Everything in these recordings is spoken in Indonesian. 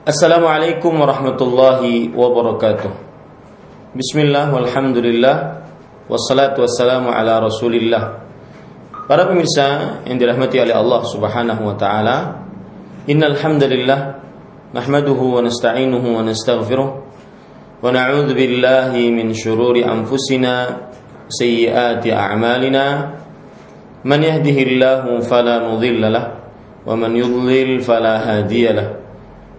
Assalamualaikum warahmatullahi wabarakatuh. Bismillah walhamdulillah Wassalatu wassalamu ala rasulillah. Para pemirsa yang dirahmati oleh Allah subhanahu wa ta'ala Innal hamdalillah Nahmaduhu wa nasta'inuhu wa nastaghfiruh Wa na'udhu billahi min syururi anfusina Sayyiati a'malina. Man yahdihillahu fala mudhilla lah Wa man yudlil fala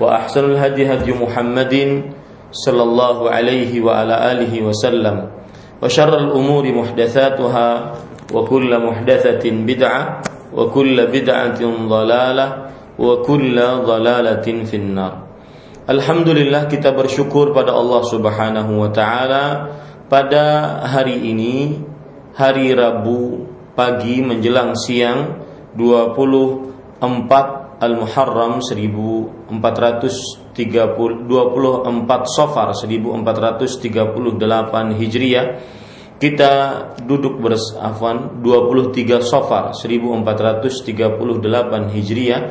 وأحسن الهدي هدي محمد صلى الله عليه وعلى آله وسلم وشر الأمور محدثاتها وكل محدثة بدعة وكل بدعة ضلالة وكل ضلالة في النار Alhamdulillah kita bersyukur pada Allah Subhanahu wa taala pada hari ini hari Rabu pagi menjelang siang 24 Al-Muharram 1430 24 Safar 1438 Hijriah. Kita duduk bersafan 23 Safar 1438 Hijriah.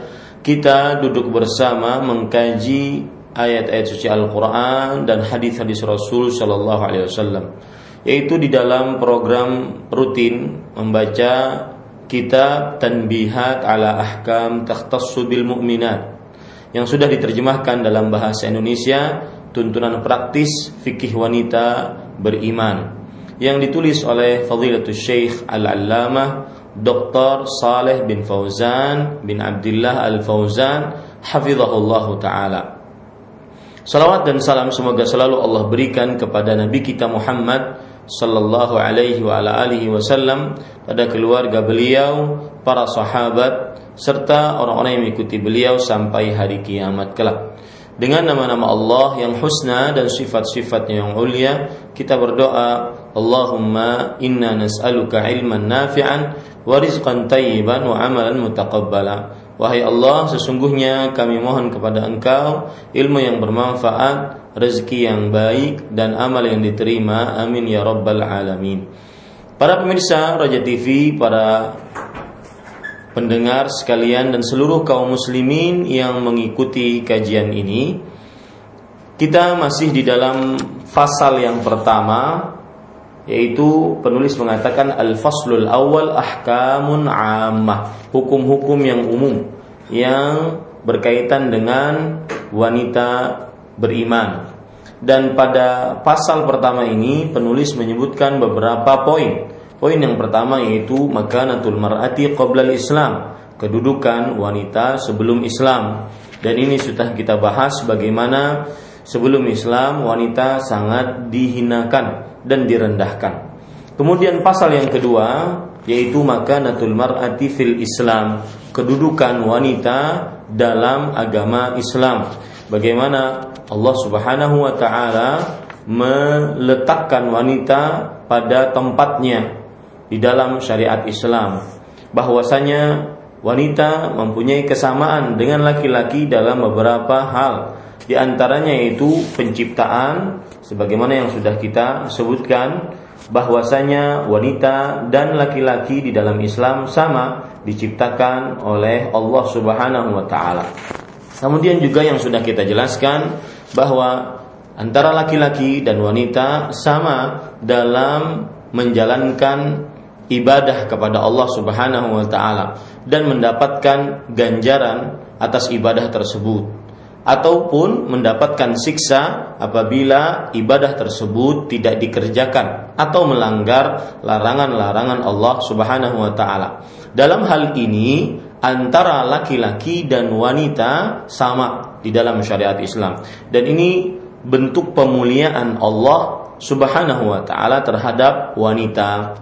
Kita duduk bersama mengkaji ayat-ayat suci Al-Qur'an dan hadis-hadis Rasul Shallallahu alaihi wasallam yaitu di dalam program rutin membaca kitab Tanbihat ala Ahkam Takhtassu bil Mu'minat yang sudah diterjemahkan dalam bahasa Indonesia tuntunan praktis fikih wanita beriman yang ditulis oleh Fadilatul Syekh Al-Allamah Dr. Saleh bin Fauzan bin Abdullah Al-Fauzan hafizahullah taala. Salawat dan salam semoga selalu Allah berikan kepada Nabi kita Muhammad sallallahu alaihi wa ala alihi wasallam pada keluarga beliau, para sahabat serta orang-orang yang mengikuti beliau sampai hari kiamat kelak. Dengan nama-nama Allah yang husna dan sifat-sifatnya yang ulia, kita berdoa, Allahumma inna nas'aluka ilman nafi'an wa rizqan tayyiban wa amalan mutaqabbala. Wahai Allah, sesungguhnya kami mohon kepada Engkau ilmu yang bermanfaat, rezeki yang baik dan amal yang diterima. Amin ya rabbal alamin. Para pemirsa Raja TV, para pendengar sekalian dan seluruh kaum muslimin yang mengikuti kajian ini, kita masih di dalam fasal yang pertama yaitu penulis mengatakan al-faslul awal ahkamun ammah, hukum-hukum yang umum yang berkaitan dengan wanita beriman. Dan pada pasal pertama ini penulis menyebutkan beberapa poin. Poin yang pertama yaitu makanatul mar'ati qabla islam kedudukan wanita sebelum Islam. Dan ini sudah kita bahas bagaimana sebelum Islam wanita sangat dihinakan dan direndahkan. Kemudian pasal yang kedua yaitu makanatul mar'ati fil Islam, kedudukan wanita dalam agama Islam. Bagaimana Allah Subhanahu wa taala meletakkan wanita pada tempatnya di dalam syariat Islam. Bahwasanya wanita mempunyai kesamaan dengan laki-laki dalam beberapa hal. Di antaranya yaitu penciptaan sebagaimana yang sudah kita sebutkan bahwasanya wanita dan laki-laki di dalam Islam sama diciptakan oleh Allah Subhanahu wa taala. Kemudian juga yang sudah kita jelaskan bahwa antara laki-laki dan wanita sama dalam menjalankan ibadah kepada Allah Subhanahu wa taala dan mendapatkan ganjaran atas ibadah tersebut. ataupun mendapatkan siksa apabila ibadah tersebut tidak dikerjakan atau melanggar larangan-larangan Allah Subhanahu wa taala. Dalam hal ini antara laki-laki dan wanita sama di dalam syariat Islam. Dan ini bentuk pemuliaan Allah Subhanahu wa taala terhadap wanita.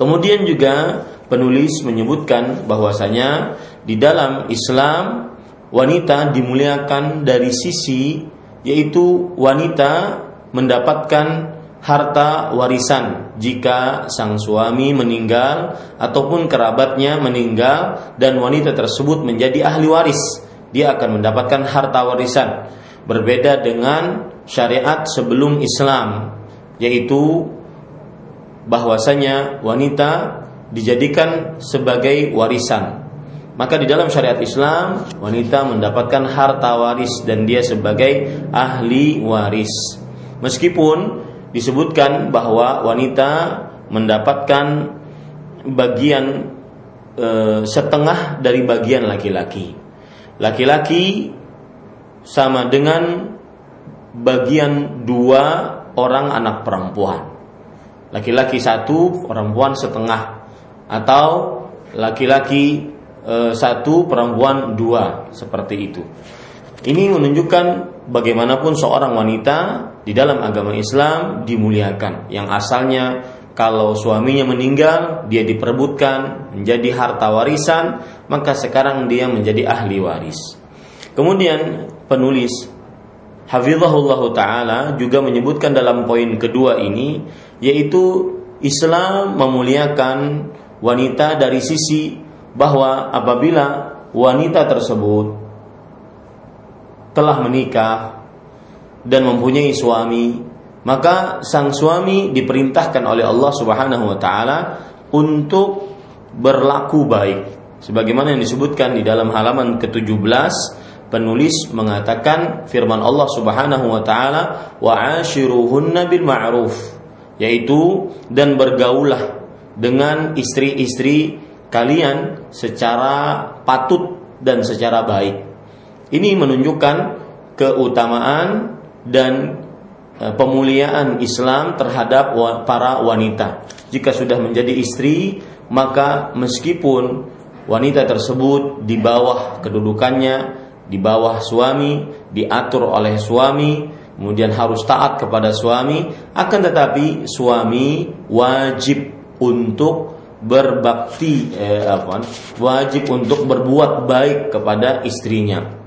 Kemudian juga penulis menyebutkan bahwasanya di dalam Islam wanita dimuliakan dari sisi yaitu wanita mendapatkan harta warisan jika sang suami meninggal ataupun kerabatnya meninggal dan wanita tersebut menjadi ahli waris dia akan mendapatkan harta warisan berbeda dengan syariat sebelum Islam yaitu bahwasanya wanita dijadikan sebagai warisan maka di dalam syariat Islam wanita mendapatkan harta waris dan dia sebagai ahli waris. Meskipun disebutkan bahwa wanita mendapatkan bagian e, setengah dari bagian laki-laki. Laki-laki sama dengan bagian dua orang anak perempuan. Laki-laki satu, perempuan setengah. Atau laki-laki e, satu perempuan dua seperti itu. Ini menunjukkan bagaimanapun seorang wanita di dalam agama Islam dimuliakan. Yang asalnya kalau suaminya meninggal, dia diperebutkan menjadi harta warisan, maka sekarang dia menjadi ahli waris. Kemudian penulis Hafizahullah Ta'ala juga menyebutkan dalam poin kedua ini yaitu Islam memuliakan wanita dari sisi bahwa apabila wanita tersebut telah menikah dan mempunyai suami, maka sang suami diperintahkan oleh Allah Subhanahu wa taala untuk berlaku baik. Sebagaimana yang disebutkan di dalam halaman ke-17 penulis mengatakan firman Allah Subhanahu wa taala wa ashiruhunna bil ma'ruf yaitu dan bergaulah dengan istri-istri kalian secara patut dan secara baik. Ini menunjukkan keutamaan dan e, pemuliaan Islam terhadap para wanita. Jika sudah menjadi istri, maka meskipun wanita tersebut di bawah kedudukannya, di bawah suami, diatur oleh suami, kemudian harus taat kepada suami, akan tetapi suami wajib untuk berbakti eh, apa wajib untuk berbuat baik kepada istrinya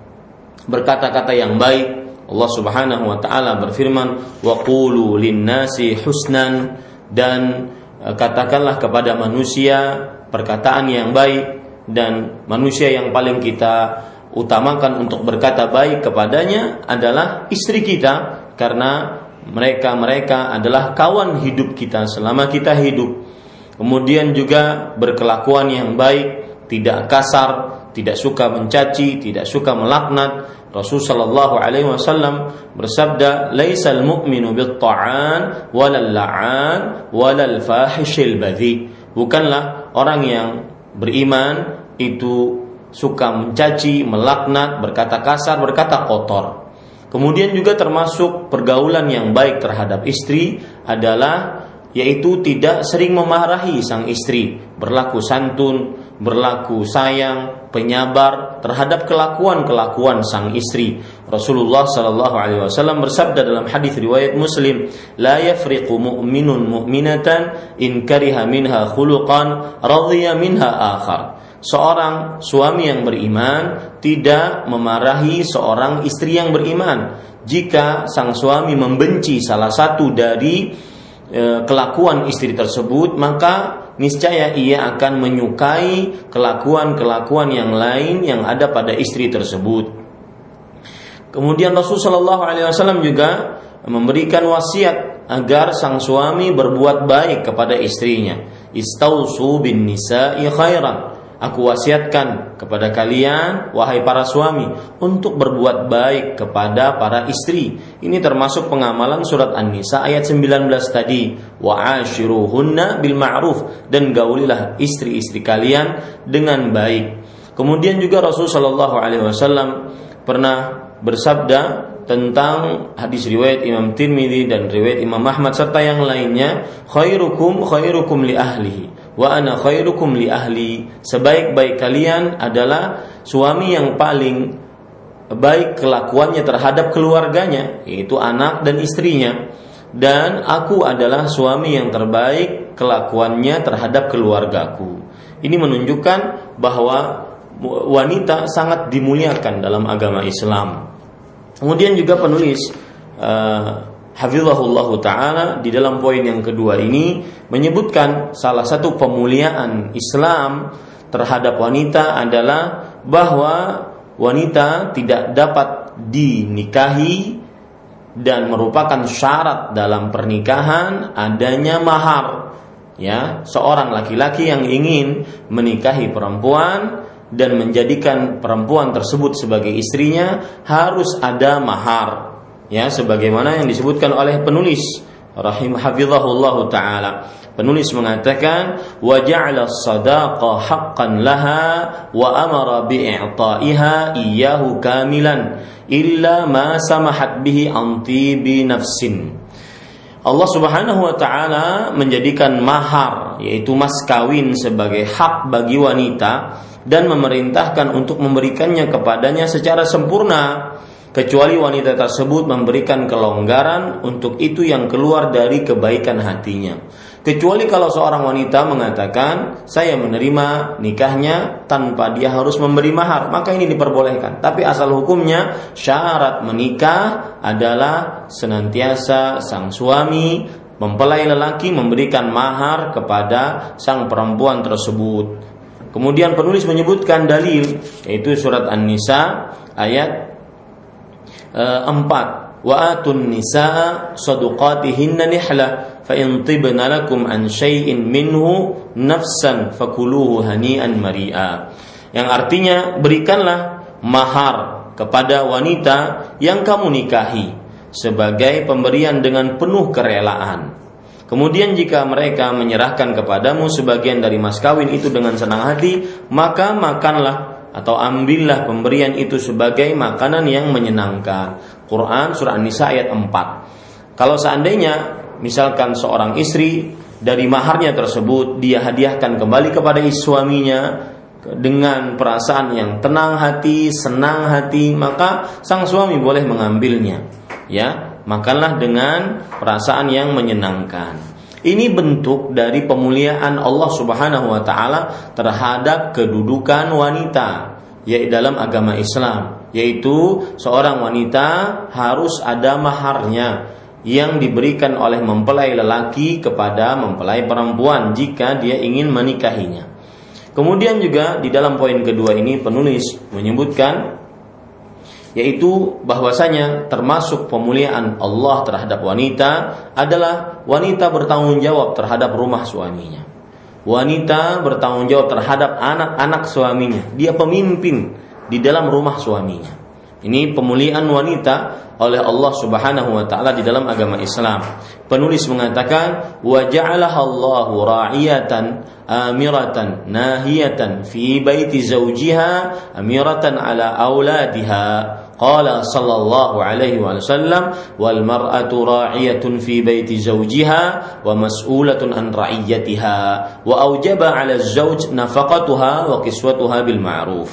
berkata-kata yang baik Allah Subhanahu wa taala berfirman wa qulu linnasi husnan dan eh, katakanlah kepada manusia perkataan yang baik dan manusia yang paling kita utamakan untuk berkata baik kepadanya adalah istri kita karena mereka-mereka adalah kawan hidup kita selama kita hidup Kemudian juga berkelakuan yang baik, tidak kasar, tidak suka mencaci, tidak suka melaknat. Rasul sallallahu alaihi wasallam bersabda, "Laisal mu'minu bit-ta'an walal la'an walal fahishil badhi." Bukanlah orang yang beriman itu suka mencaci, melaknat, berkata kasar, berkata kotor. Kemudian juga termasuk pergaulan yang baik terhadap istri adalah yaitu tidak sering memarahi sang istri, berlaku santun, berlaku sayang, penyabar terhadap kelakuan-kelakuan sang istri. Rasulullah sallallahu alaihi wasallam bersabda dalam hadis riwayat Muslim, "La yafriqu mu'minun mu'minatan in kariha minha khuluqan radhiya minha akhar." Seorang suami yang beriman tidak memarahi seorang istri yang beriman jika sang suami membenci salah satu dari e, kelakuan istri tersebut, maka niscaya ia akan menyukai kelakuan-kelakuan yang lain yang ada pada istri tersebut. Kemudian Rasulullah Shallallahu Alaihi Wasallam juga memberikan wasiat agar sang suami berbuat baik kepada istrinya. Istausu bin nisa'i khairan Aku wasiatkan kepada kalian, wahai para suami, untuk berbuat baik kepada para istri. Ini termasuk pengamalan surat An-Nisa ayat 19 tadi. Wa ashiruhunna bil ma'ruf dan gaulilah istri-istri kalian dengan baik. Kemudian juga Rasul Shallallahu alaihi wasallam pernah bersabda tentang hadis riwayat Imam Tirmidzi dan riwayat Imam Ahmad serta yang lainnya khairukum khairukum li ahlihi wa ana khairukum li ahli. Sebaik-baik kalian adalah suami yang paling baik kelakuannya terhadap keluarganya yaitu anak dan istrinya. Dan aku adalah suami yang terbaik kelakuannya terhadap keluargaku. Ini menunjukkan bahwa wanita sangat dimuliakan dalam agama Islam. Kemudian juga penulis uh, Hafizahullah Ta'ala di dalam poin yang kedua ini menyebutkan salah satu pemuliaan Islam terhadap wanita adalah bahwa wanita tidak dapat dinikahi dan merupakan syarat dalam pernikahan adanya mahar. Ya seorang laki-laki yang ingin menikahi perempuan dan menjadikan perempuan tersebut sebagai istrinya harus ada mahar ya sebagaimana yang disebutkan oleh penulis rahim taala. Penulis mengatakan wa ja'ala sadaqa haqqan laha wa amara bi'ta'iha iyyahu kamilan illa ma samahat bihi anti bi nafsin. Allah Subhanahu wa taala menjadikan mahar yaitu mas kawin sebagai hak bagi wanita dan memerintahkan untuk memberikannya kepadanya secara sempurna kecuali wanita tersebut memberikan kelonggaran untuk itu yang keluar dari kebaikan hatinya. Kecuali kalau seorang wanita mengatakan saya menerima nikahnya tanpa dia harus memberi mahar, maka ini diperbolehkan. Tapi asal hukumnya syarat menikah adalah senantiasa sang suami mempelai lelaki memberikan mahar kepada sang perempuan tersebut. Kemudian penulis menyebutkan dalil yaitu surat An-Nisa ayat e, 4 wa atun nisaa sadaqatihinna nihla fa in tibna lakum an syai'in minhu nafsan fakuluhu hani'an mari'a. Yang artinya berikanlah mahar kepada wanita yang kamu nikahi sebagai pemberian dengan penuh kerelaan. Kemudian jika mereka menyerahkan kepadamu sebagian dari mas kawin itu dengan senang hati, maka makanlah atau ambillah pemberian itu sebagai makanan yang menyenangkan. Quran surah An-Nisa ayat 4. Kalau seandainya misalkan seorang istri dari maharnya tersebut dia hadiahkan kembali kepada suaminya dengan perasaan yang tenang hati, senang hati, maka sang suami boleh mengambilnya. Ya, makanlah dengan perasaan yang menyenangkan. Ini bentuk dari pemuliaan Allah Subhanahu wa taala terhadap kedudukan wanita yaitu dalam agama Islam yaitu seorang wanita harus ada maharnya yang diberikan oleh mempelai lelaki kepada mempelai perempuan jika dia ingin menikahinya. Kemudian juga di dalam poin kedua ini penulis menyebutkan yaitu bahwasanya termasuk pemuliaan Allah terhadap wanita adalah wanita bertanggung jawab terhadap rumah suaminya wanita bertanggung jawab terhadap anak-anak suaminya. Dia pemimpin di dalam rumah suaminya. Ini pemuliaan wanita oleh Allah Subhanahu wa taala di dalam agama Islam. Penulis mengatakan wa ja'alaha Allahu ra'iyatan amiratan nahiyatan fi baiti zawjiha amiratan ala auladiha قال صلى الله عليه وسلم والمرأة راعية في بيت زوجها ومسؤولة عن رعيتها وأوجب على الزوج نفقتها وكسوتها بالمعروف.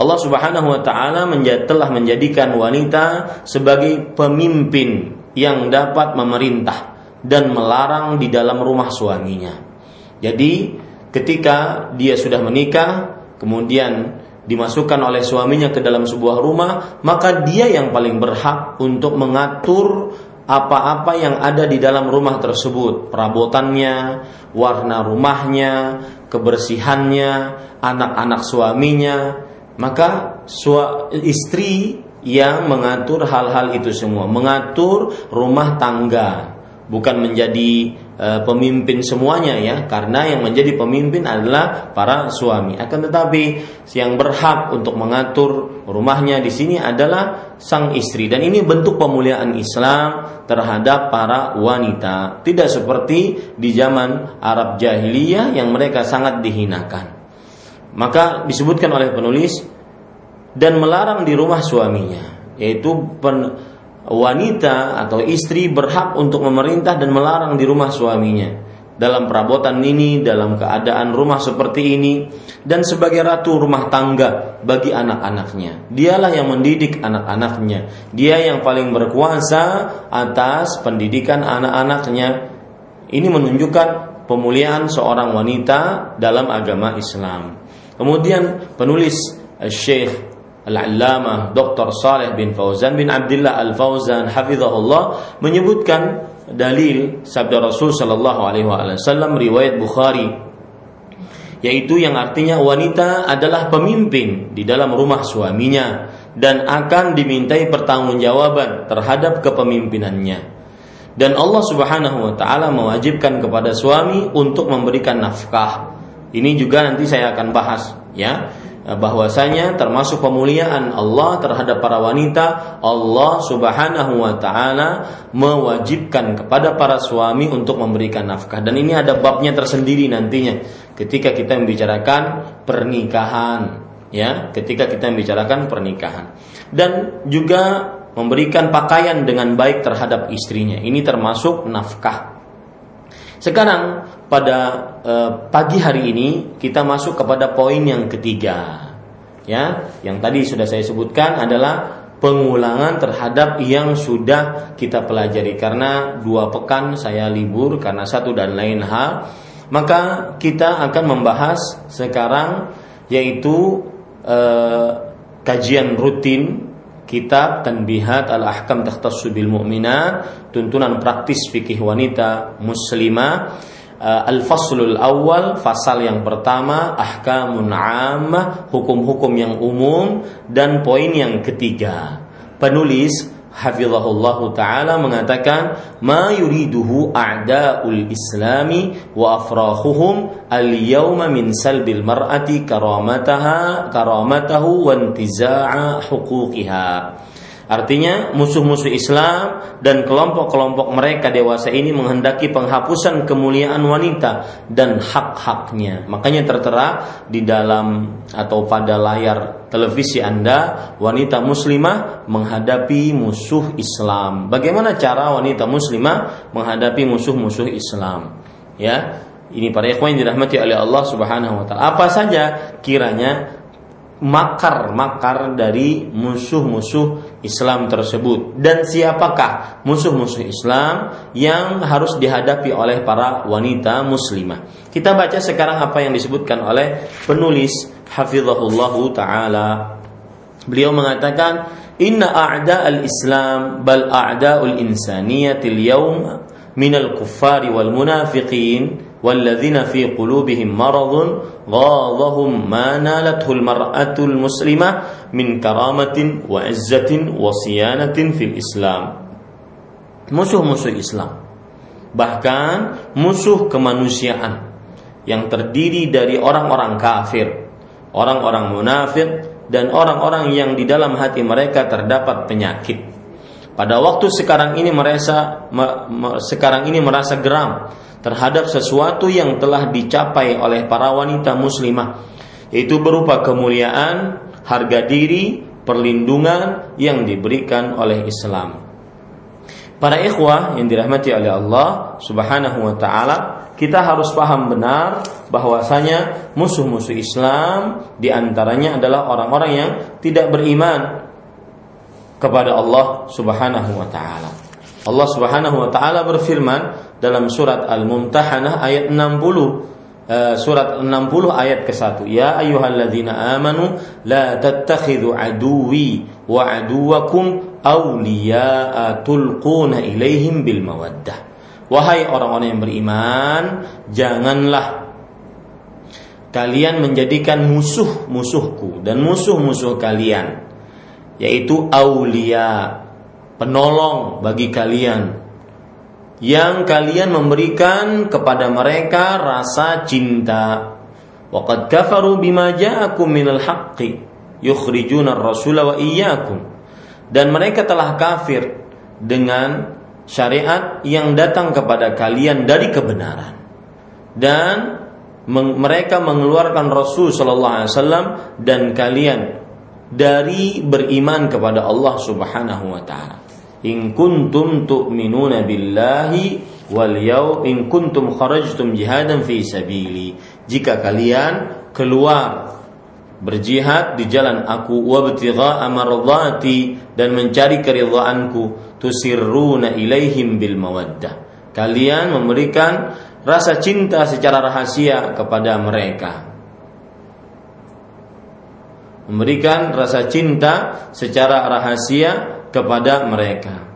Allah Subhanahu wa taala telah menjadikan wanita sebagai pemimpin yang dapat memerintah dan melarang di dalam rumah suaminya. Jadi ketika dia sudah menikah kemudian dimasukkan oleh suaminya ke dalam sebuah rumah, maka dia yang paling berhak untuk mengatur apa-apa yang ada di dalam rumah tersebut, perabotannya, warna rumahnya, kebersihannya, anak-anak suaminya, maka istri yang mengatur hal-hal itu semua, mengatur rumah tangga, bukan menjadi e, pemimpin semuanya ya karena yang menjadi pemimpin adalah para suami. Akan tetapi yang berhak untuk mengatur rumahnya di sini adalah sang istri. Dan ini bentuk pemuliaan Islam terhadap para wanita. Tidak seperti di zaman Arab jahiliyah yang mereka sangat dihinakan. Maka disebutkan oleh penulis dan melarang di rumah suaminya yaitu pen, wanita atau istri berhak untuk memerintah dan melarang di rumah suaminya dalam perabotan ini, dalam keadaan rumah seperti ini, dan sebagai ratu rumah tangga bagi anak-anaknya. Dialah yang mendidik anak-anaknya. Dia yang paling berkuasa atas pendidikan anak-anaknya. Ini menunjukkan pemuliaan seorang wanita dalam agama Islam. Kemudian penulis Syekh Al-Allamah Dr. Saleh bin Fauzan bin Abdullah Al-Fauzan hafizahullah menyebutkan dalil sabda Rasul Shallallahu Alaihi Wasallam riwayat Bukhari yaitu yang artinya wanita adalah pemimpin di dalam rumah suaminya dan akan dimintai pertanggungjawaban terhadap kepemimpinannya dan Allah Subhanahu wa taala mewajibkan kepada suami untuk memberikan nafkah ini juga nanti saya akan bahas ya bahwasanya termasuk pemuliaan Allah terhadap para wanita Allah Subhanahu wa taala mewajibkan kepada para suami untuk memberikan nafkah. Dan ini ada babnya tersendiri nantinya ketika kita membicarakan pernikahan ya ketika kita membicarakan pernikahan. Dan juga memberikan pakaian dengan baik terhadap istrinya. Ini termasuk nafkah sekarang pada eh, pagi hari ini kita masuk kepada poin yang ketiga. Ya, yang tadi sudah saya sebutkan adalah pengulangan terhadap yang sudah kita pelajari karena dua pekan saya libur karena satu dan lain hal. Maka kita akan membahas sekarang yaitu eh, kajian rutin kitab Tanbihat Al-Ahkam Takhtassu bil Mu'minat, tuntunan praktis fikih wanita muslimah. Uh, Al-Faslul Awal, fasal yang pertama, ahkamun ammah, hukum-hukum yang umum dan poin yang ketiga. Penulis hafizahullah taala mengatakan ma yuriduhu a'daul islami wa afrahuhum al yawma min salbil mar'ati karamataha karamatahu wa intiza'a huquqiha Artinya musuh-musuh Islam dan kelompok-kelompok mereka dewasa ini menghendaki penghapusan kemuliaan wanita dan hak-haknya. Makanya tertera di dalam atau pada layar televisi Anda wanita muslimah menghadapi musuh Islam. Bagaimana cara wanita muslimah menghadapi musuh-musuh Islam? Ya, ini para ikhwan yang dirahmati oleh Allah Subhanahu wa taala. Apa saja kiranya makar-makar dari musuh-musuh Islam tersebut dan siapakah musuh-musuh Islam yang harus dihadapi oleh para wanita muslimah. Kita baca sekarang apa yang disebutkan oleh penulis hafizahullah taala. Beliau mengatakan inna a'da al-islam bal a'da al-insaniyatil yawm min al-kuffari wal munafiqin والذين في قلوبهم مرض غاضهم ما نالته المرأة المسلمة min karamatin wa izzatin wa siyanatin fil Islam. Musuh-musuh Islam. Bahkan musuh kemanusiaan yang terdiri dari orang-orang kafir, orang-orang munafik dan orang-orang yang di dalam hati mereka terdapat penyakit. Pada waktu sekarang ini merasa sekarang ini merasa geram terhadap sesuatu yang telah dicapai oleh para wanita muslimah yaitu berupa kemuliaan, harga diri, perlindungan yang diberikan oleh Islam. Para ikhwah yang dirahmati oleh Allah Subhanahu wa taala, kita harus paham benar bahwasanya musuh-musuh Islam di antaranya adalah orang-orang yang tidak beriman kepada Allah Subhanahu wa taala. Allah Subhanahu wa taala berfirman dalam surat Al-Mumtahanah ayat 60 uh, surat 60 ayat ke-1 ya ayyuhalladzina amanu la tattakhidhu aduwi wa aduwakum awliya'a tulquna ilaihim bil mawaddah. Wahai orang-orang yang beriman janganlah kalian menjadikan musuh-musuhku dan musuh-musuh kalian yaitu aulia penolong bagi kalian yang kalian memberikan kepada mereka rasa cinta. Waqad kafaru bima ja'akum minal haqqi yukhrijuna ar-rasula wa iyyakum. Dan mereka telah kafir dengan syariat yang datang kepada kalian dari kebenaran. Dan mereka mengeluarkan Rasul sallallahu alaihi wasallam dan kalian dari beriman kepada Allah Subhanahu wa taala. In kuntum tu'minuna billahi wal yaum in kuntum kharajtum jihadan fi sabili. Jika kalian keluar berjihad di jalan aku wabtigha amardati dan mencari keridhaanku tusirruna ilaihim bil mawaddah. Kalian memberikan rasa cinta secara rahasia kepada mereka memberikan rasa cinta secara rahasia kepada mereka.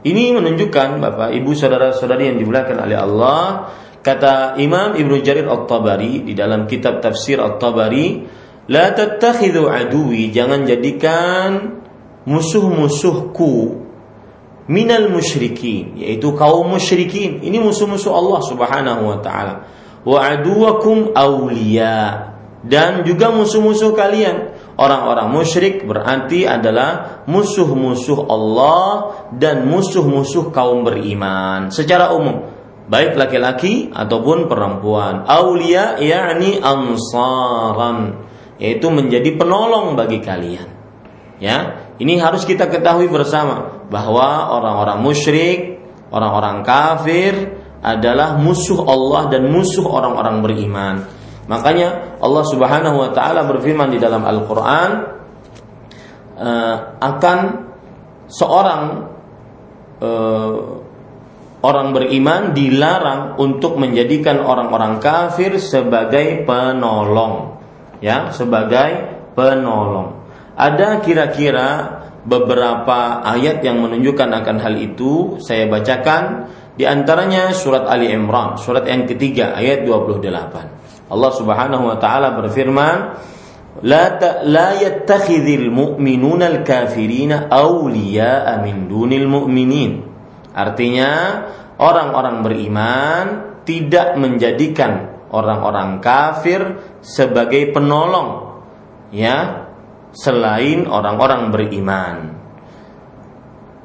Ini menunjukkan Bapak, Ibu, saudara-saudari yang dimuliakan oleh Allah, kata Imam Ibnu Jarir At-Tabari di dalam kitab tafsir At-Tabari, la tattakhidhu aduwi, jangan jadikan musuh-musuhku minal musyrikin, yaitu kaum musyrikin. Ini musuh-musuh Allah Subhanahu wa taala. Wa aduwakum awliya dan juga musuh-musuh kalian orang-orang musyrik berarti adalah musuh-musuh Allah dan musuh-musuh kaum beriman. Secara umum baik laki-laki ataupun perempuan. Aulia yakni ansaran yaitu menjadi penolong bagi kalian. Ya ini harus kita ketahui bersama bahwa orang-orang musyrik orang-orang kafir adalah musuh Allah dan musuh orang-orang beriman Makanya Allah Subhanahu wa taala berfirman di dalam Al-Qur'an uh, akan seorang uh, orang beriman dilarang untuk menjadikan orang-orang kafir sebagai penolong. Ya sebagai penolong. Ada kira-kira beberapa ayat yang menunjukkan akan hal itu saya bacakan. Di antaranya surat Ali Imran surat yang ketiga ayat 28 Allah Subhanahu wa taala berfirman, "La ta, la yattakhidhul mu'minuna al-kafirina awliya'a min dunil mu'minin." Artinya, orang-orang beriman tidak menjadikan orang-orang kafir sebagai penolong ya selain orang-orang beriman.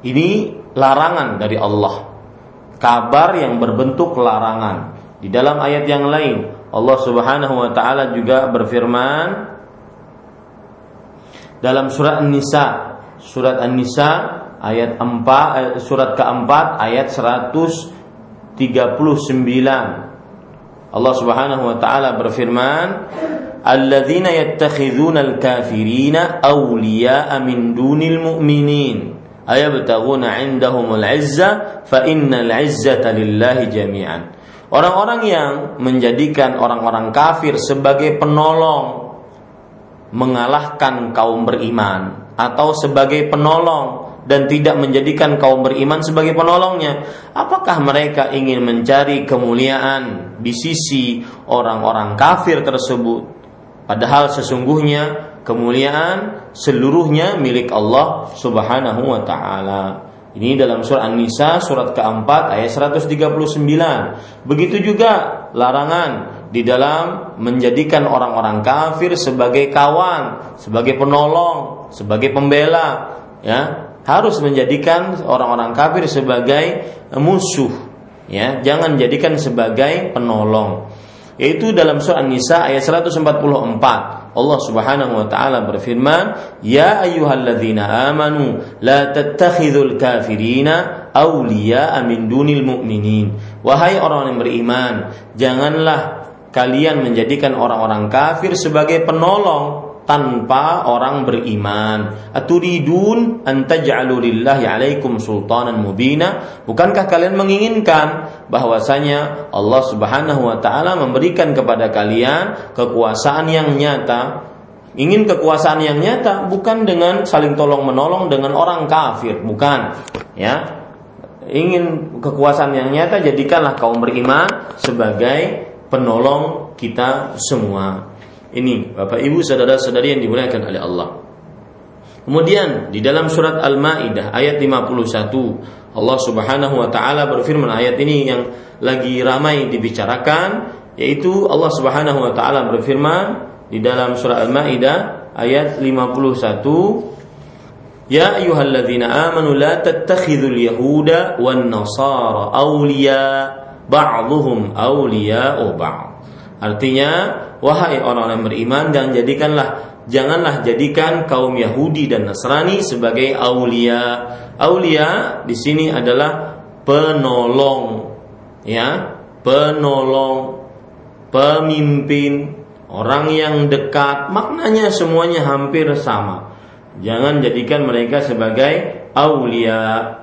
Ini larangan dari Allah. Kabar yang berbentuk larangan. Di dalam ayat yang lain, Allah Subhanahu wa taala juga berfirman dalam surat An-Nisa, surat An-Nisa ayat 4 eh, surat keempat ayat 139. Allah Subhanahu wa taala berfirman, "Alladzina yattakhidhuna al-kafirina awliya'a min dunil mu'minin." ayabtaghuna 'indahumul 'izza fa innal 'izzata lillahi jami'an Orang-orang yang menjadikan orang-orang kafir sebagai penolong mengalahkan kaum beriman atau sebagai penolong dan tidak menjadikan kaum beriman sebagai penolongnya. Apakah mereka ingin mencari kemuliaan di sisi orang-orang kafir tersebut? Padahal sesungguhnya kemuliaan seluruhnya milik Allah Subhanahu wa taala. Ini dalam surah An-Nisa surat keempat ayat 139. Begitu juga larangan di dalam menjadikan orang-orang kafir sebagai kawan, sebagai penolong, sebagai pembela, ya. Harus menjadikan orang-orang kafir sebagai musuh, ya. Jangan jadikan sebagai penolong. Yaitu dalam surah An-Nisa ayat 144. Allah Subhanahu wa taala berfirman, "Ya ayyuhalladzina amanu la tattakhidul kafirina awliya'a min dunil mu'minin." Wahai orang yang beriman, janganlah kalian menjadikan orang-orang kafir sebagai penolong tanpa orang beriman. Aturidun an taj'alu lillahi alaikum sultanan mubina? Bukankah kalian menginginkan bahwasanya Allah Subhanahu wa taala memberikan kepada kalian kekuasaan yang nyata? Ingin kekuasaan yang nyata bukan dengan saling tolong menolong dengan orang kafir, bukan, ya. Ingin kekuasaan yang nyata jadikanlah kaum beriman sebagai penolong kita semua. Ini Bapak Ibu saudara-saudari yang dimuliakan oleh Allah. Kemudian di dalam surat Al-Maidah ayat 51 Allah Subhanahu wa taala berfirman ayat ini yang lagi ramai dibicarakan yaitu Allah Subhanahu wa taala berfirman di dalam surat Al-Maidah ayat 51 Ya ayyuhalladzina amanu la tattakhidhul yahuda wan nasara awliya ba'dhum awliya'u ba'd Artinya, wahai orang-orang beriman dan jadikanlah janganlah jadikan kaum Yahudi dan Nasrani sebagai aulia. Aulia di sini adalah penolong, ya, penolong, pemimpin, orang yang dekat. Maknanya semuanya hampir sama. Jangan jadikan mereka sebagai aulia.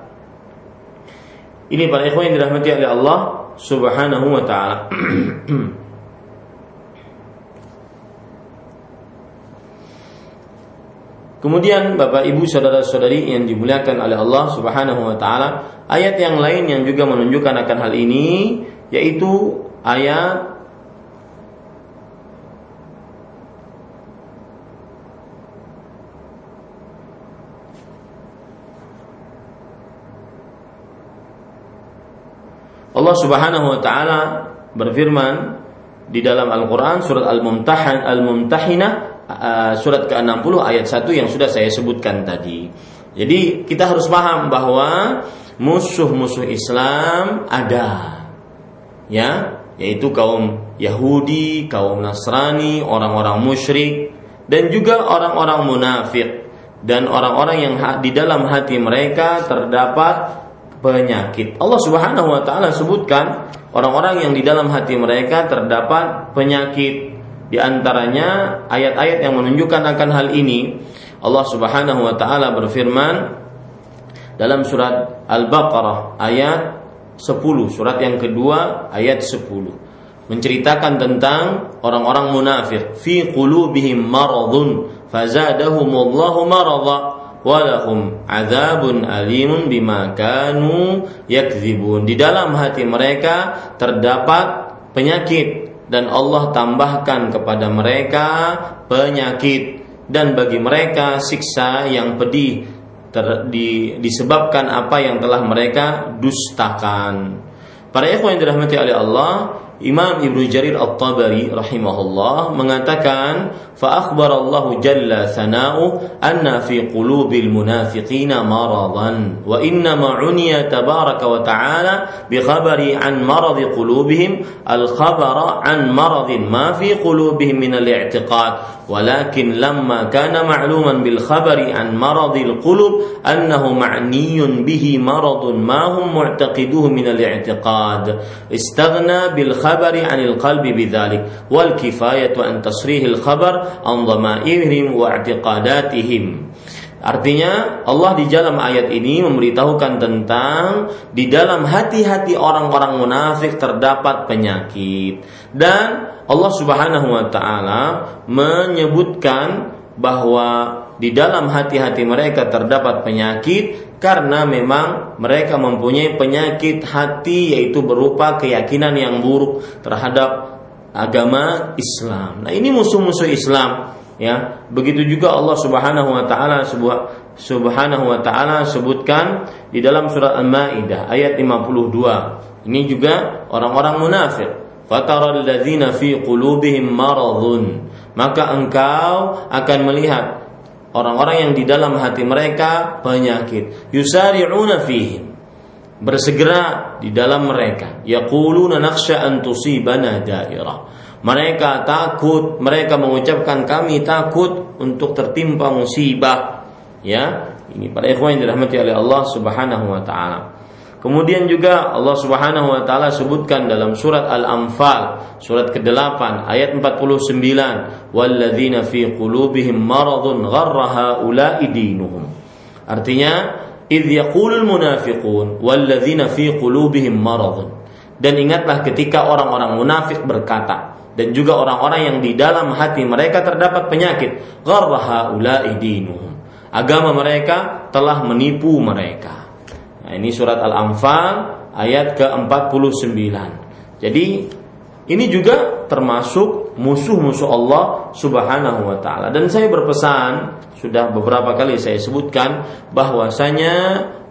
Ini para ikhwan yang dirahmati oleh Allah Subhanahu wa taala. Kemudian Bapak Ibu saudara-saudari yang dimuliakan oleh Allah Subhanahu wa taala, ayat yang lain yang juga menunjukkan akan hal ini yaitu ayat Allah Subhanahu wa taala berfirman di dalam Al-Qur'an surat Al-Mumtahan Al-Mumtahinah uh, surat ke-60 ayat 1 yang sudah saya sebutkan tadi. Jadi kita harus paham bahwa musuh-musuh Islam ada. Ya, yaitu kaum Yahudi, kaum Nasrani, orang-orang musyrik dan juga orang-orang munafik dan orang-orang yang di dalam hati mereka terdapat penyakit. Allah Subhanahu wa taala sebutkan orang-orang yang di dalam hati mereka terdapat penyakit di antaranya ayat-ayat yang menunjukkan akan hal ini Allah Subhanahu wa taala berfirman dalam surat Al-Baqarah ayat 10 surat yang kedua ayat 10 menceritakan tentang orang-orang munafik. Fi qulubihim maradun fazadahumullahu marada walahum adzabun alimun bima kanu yakdzibun di dalam hati mereka terdapat penyakit dan Allah tambahkan kepada mereka penyakit dan bagi mereka siksa yang pedih ter, di, disebabkan apa yang telah mereka dustakan. Para ikhwan yang dirahmati oleh Allah, Imam Ibnu Jarir At-Tabari rahimahullah mengatakan fa akhbara Allah jalla sana'u anna fi qulubil munafiqina maradan wa inna ma uniya tabaraka wa ta'ala bi khabari an marad qulubihim al khabara an marad ma fi qulubihim min al i'tiqad ولكن لما كان معلوما بالخبر عن مرض القلوب أنه معني به مرض ما هم معتقدوه من الاعتقاد استغنى بالخبر عن القلب بذلك والكفاية عن تصريه الخبر عن ضمائرهم واعتقاداتهم Artinya Allah di dalam ayat ini memberitahukan tentang di dalam hati-hati orang-orang munafik terdapat penyakit dan Allah Subhanahu wa taala menyebutkan bahwa di dalam hati-hati mereka terdapat penyakit karena memang mereka mempunyai penyakit hati yaitu berupa keyakinan yang buruk terhadap agama Islam. Nah, ini musuh-musuh Islam ya. Begitu juga Allah Subhanahu wa taala sebuah Subhanahu wa taala sebutkan di dalam surat Al-Maidah ayat 52. Ini juga orang-orang munafik. Fataral fi qulubihim. Maka engkau akan melihat orang-orang yang di dalam hati mereka penyakit. Yusari'una fihim. Bersegera di dalam mereka. Yaquluna nakhsha an tusibana dairah mereka takut mereka mengucapkan kami takut untuk tertimpa musibah. Ya ini para ikhwan yang dirahmati oleh Allah Subhanahu wa taala Kemudian juga Allah Subhanahu wa taala sebutkan dalam surat Al-Anfal surat ke-8 ayat 49 walladzina fi qulubihim maradun gharra haula'i dinuhum. Artinya idh yaqulul munafiqun walladzina fi qulubihim maradun. Dan ingatlah ketika orang-orang munafik berkata dan juga orang-orang yang di dalam hati mereka terdapat penyakit gharra haula'i dinuhum. Agama mereka telah menipu mereka. Nah, ini surat Al-Anfal ayat ke-49. Jadi ini juga termasuk musuh-musuh Allah Subhanahu wa taala. Dan saya berpesan, sudah beberapa kali saya sebutkan bahwasanya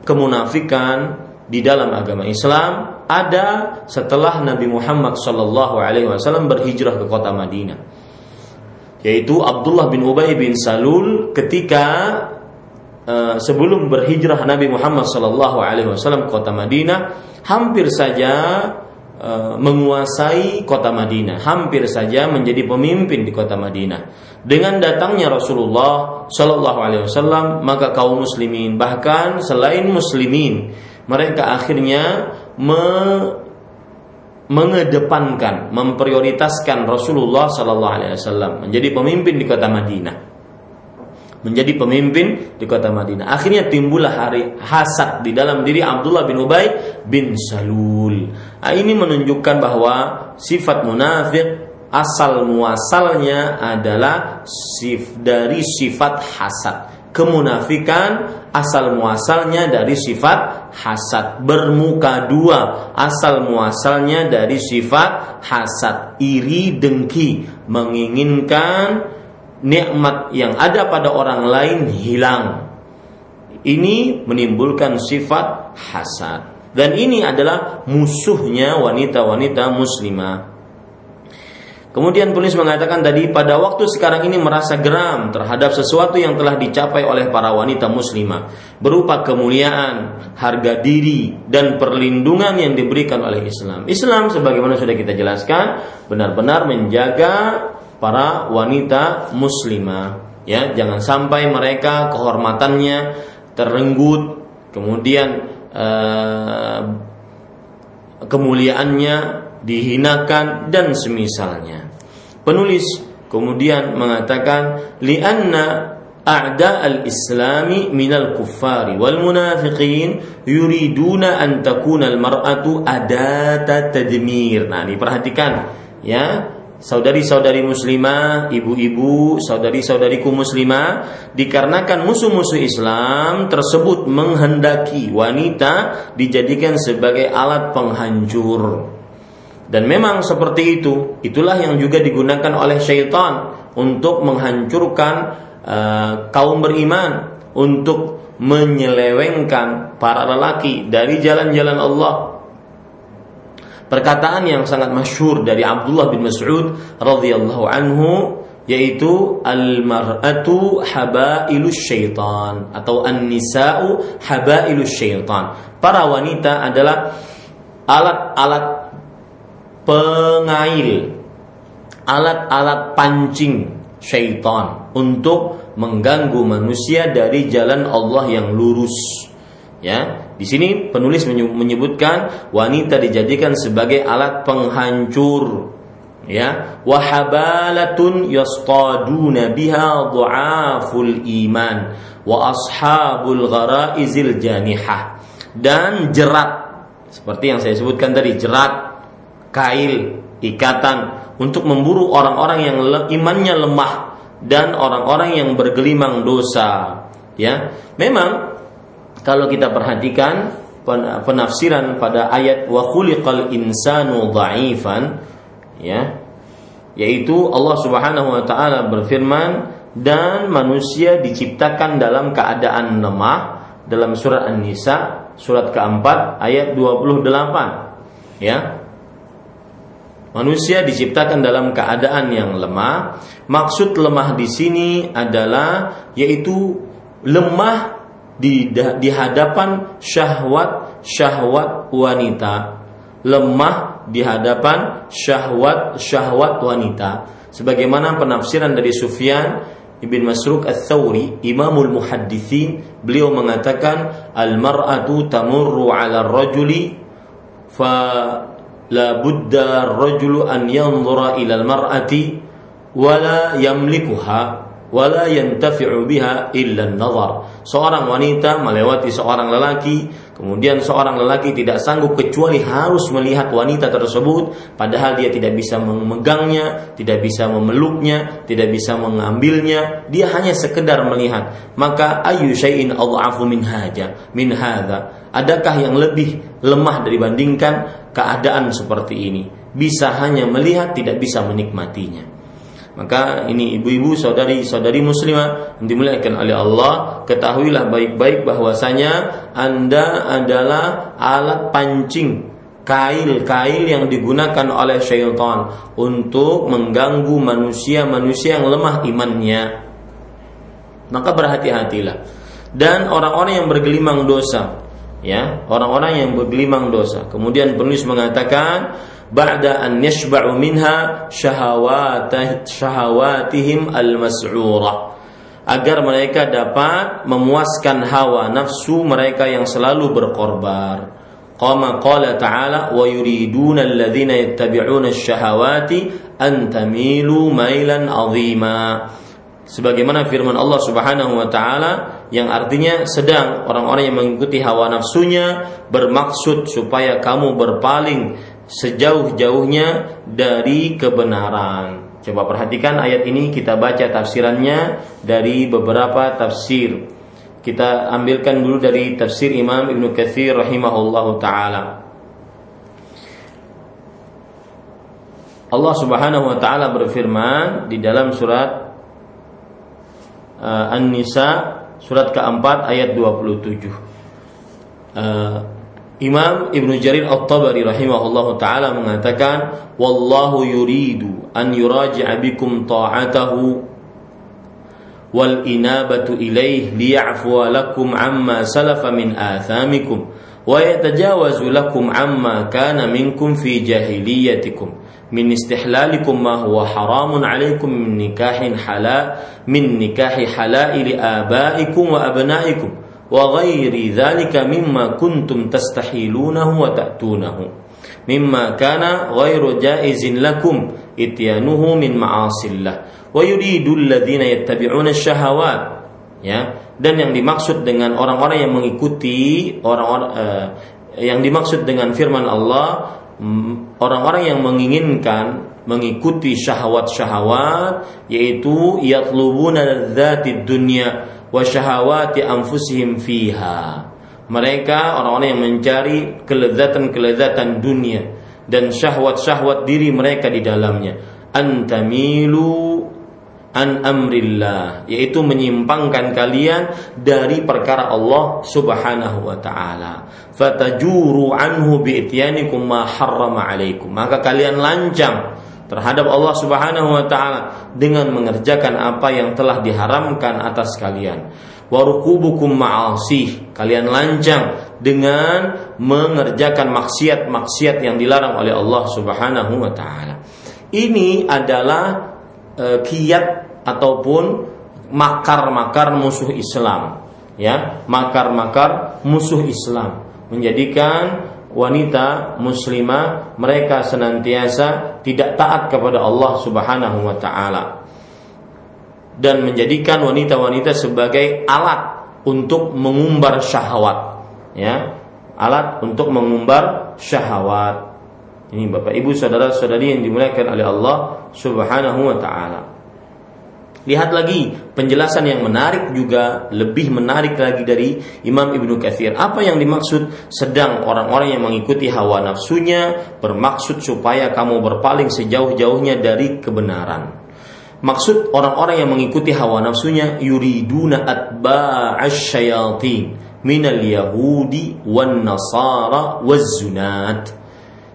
kemunafikan di dalam agama Islam ada setelah Nabi Muhammad Shallallahu alaihi wasallam berhijrah ke kota Madinah. Yaitu Abdullah bin Ubay bin Salul ketika Eh, sebelum berhijrah Nabi Muhammad Sallallahu Alaihi Wasallam kota Madinah hampir saja uh, menguasai kota Madinah, hampir saja menjadi pemimpin di kota Madinah. Dengan datangnya Rasulullah Shallallahu Alaihi Wasallam, maka kaum muslimin bahkan selain muslimin, mereka akhirnya me mengedepankan, memprioritaskan Rasulullah Shallallahu Alaihi Wasallam menjadi pemimpin di kota Madinah, menjadi pemimpin di kota Madinah. Akhirnya timbullah hari hasad di dalam diri Abdullah bin Ubay bin Salul. Nah, ini menunjukkan bahwa sifat munafik asal muasalnya adalah sif dari sifat hasad. Kemunafikan asal muasalnya dari sifat hasad. Bermuka dua asal muasalnya dari sifat hasad. Iri dengki menginginkan nikmat yang ada pada orang lain hilang. Ini menimbulkan sifat hasad. Dan ini adalah musuhnya wanita-wanita muslimah. Kemudian penulis mengatakan tadi pada waktu sekarang ini merasa geram terhadap sesuatu yang telah dicapai oleh para wanita muslimah berupa kemuliaan, harga diri dan perlindungan yang diberikan oleh Islam. Islam sebagaimana sudah kita jelaskan benar-benar menjaga para wanita muslimah ya jangan sampai mereka kehormatannya terenggut kemudian eh, kemuliaannya dihinakan dan semisalnya. Penulis kemudian mengatakan lianna a'da al-islami minal kuffari wal munafiqin yuriduna an takuna al-mar'atu adata tadmir. Nah, diperhatikan ya. Saudari-saudari muslimah, ibu-ibu, saudari-saudariku muslimah, dikarenakan musuh-musuh Islam tersebut menghendaki wanita dijadikan sebagai alat penghancur dan memang seperti itu, itulah yang juga digunakan oleh syaitan untuk menghancurkan uh, kaum beriman, untuk menyelewengkan para lelaki dari jalan-jalan Allah. Perkataan yang sangat masyhur dari Abdullah bin Mas'ud radhiyallahu anhu yaitu al-mar'atu habailus syaitan atau an-nisa'u habailus syaitan. Para wanita adalah alat-alat pengail, alat-alat pancing syaitan untuk mengganggu manusia dari jalan Allah yang lurus. Ya, di sini penulis menyebutkan wanita dijadikan sebagai alat penghancur. Ya, wahabalatun yastaduna biha du'aful iman wa ashabul gharaizil janihah dan jerat seperti yang saya sebutkan tadi jerat kail, ikatan untuk memburu orang-orang yang imannya lemah dan orang-orang yang bergelimang dosa. Ya, memang kalau kita perhatikan penafsiran pada ayat wa khuliqal insanu dhaifan ya yaitu Allah Subhanahu wa taala berfirman dan manusia diciptakan dalam keadaan lemah dalam surat An-Nisa surat keempat ayat 28 ya Manusia diciptakan dalam keadaan yang lemah. Maksud lemah di sini adalah yaitu lemah di di hadapan syahwat syahwat wanita. Lemah di hadapan syahwat syahwat wanita. Sebagaimana penafsiran dari Sufyan Ibn Masruk Al-Thawri, Imamul Muhaddithin, beliau mengatakan al-mar'atu tamurru 'ala ar-rajuli fa la budda rajulu an yanzura ila al-mar'ati wala yamlikuha wala yantafi'u biha illa nazar Seorang wanita melewati seorang lelaki, kemudian seorang lelaki tidak sanggup kecuali harus melihat wanita tersebut padahal dia tidak bisa memegangnya, tidak bisa memeluknya, tidak bisa mengambilnya, dia hanya sekedar melihat. Maka ayu syai'in adhafu min haja, min hadza. Adakah yang lebih lemah dibandingkan keadaan seperti ini? Bisa hanya melihat, tidak bisa menikmatinya. Maka ini ibu-ibu saudari-saudari muslimah yang dimuliakan oleh Allah, ketahuilah baik-baik bahwasanya Anda adalah alat pancing kail-kail yang digunakan oleh syaitan untuk mengganggu manusia-manusia yang lemah imannya. Maka berhati-hatilah. Dan orang-orang yang bergelimang dosa, ya orang-orang yang bergelimang dosa kemudian penulis mengatakan ba'da an yashba'u minha syahawatihim al-mas'ura. Agar mereka dapat memuaskan hawa nafsu mereka yang selalu berkorbar qama qala ta'ala wa yuriduna alladhina yattabi'una asy-syahawati an tamilu mailan 'azima. Sebagaimana firman Allah Subhanahu wa taala yang artinya sedang orang-orang yang mengikuti hawa nafsunya bermaksud supaya kamu berpaling sejauh-jauhnya dari kebenaran. Coba perhatikan ayat ini kita baca tafsirannya dari beberapa tafsir. Kita ambilkan dulu dari tafsir Imam Ibnu Katsir rahimahullahu taala. Allah Subhanahu wa taala berfirman di dalam surat uh, An-Nisa surat keempat ayat 27. Uh, Imam Ibnu Jarir At-Tabari rahimahullah taala mengatakan wallahu yuridu an yuraji'a bikum ta'atahu wal inabatu ilaih liya'fu lakum amma salafa min athamikum wa yatajawazu lakum amma kana minkum fi jahiliyatikum. Min istihlalikum ma huwa haramun alaikum min nikahin halal min nikahi halaili abaikum wa abnaikum wa ghairi dhalika mimma kuntum tastahilunahu wa ta'tunahu mimma kana ghairu jaizin lakum ityanuhu min ma'asillah wa yuridu alladhina yattabi'una ya dan yang dimaksud dengan orang-orang yang mengikuti orang-orang uh, yang dimaksud dengan firman Allah orang-orang yang menginginkan mengikuti syahwat-syahwat yaitu yatlubuna dzatid dunya wa syahawati anfusihim fiha. Mereka orang-orang yang mencari kelezatan-kelezatan dunia dan syahwat-syahwat diri mereka di dalamnya. Antamilu an amrillah yaitu menyimpangkan kalian dari perkara Allah Subhanahu wa taala fatajuru anhu bi'ityanikum ma harrama alaikum maka kalian lancang terhadap Allah Subhanahu wa taala dengan mengerjakan apa yang telah diharamkan atas kalian. Warukubukum ma'asih kalian lancang dengan mengerjakan maksiat-maksiat yang dilarang oleh Allah Subhanahu wa taala. Ini adalah e, kiat ataupun makar-makar musuh Islam ya. Makar-makar musuh Islam menjadikan wanita muslimah mereka senantiasa tidak taat kepada Allah Subhanahu wa taala dan menjadikan wanita-wanita sebagai alat untuk mengumbar syahwat ya alat untuk mengumbar syahwat ini Bapak Ibu saudara-saudari yang dimuliakan oleh Allah Subhanahu wa taala. Lihat lagi penjelasan yang menarik juga lebih menarik lagi dari Imam Ibnu Katsir. Apa yang dimaksud sedang orang-orang yang mengikuti hawa nafsunya bermaksud supaya kamu berpaling sejauh-jauhnya dari kebenaran. Maksud orang-orang yang mengikuti hawa nafsunya yuriduna atba'asy syayatin minal yahudi wan nasara waz zunat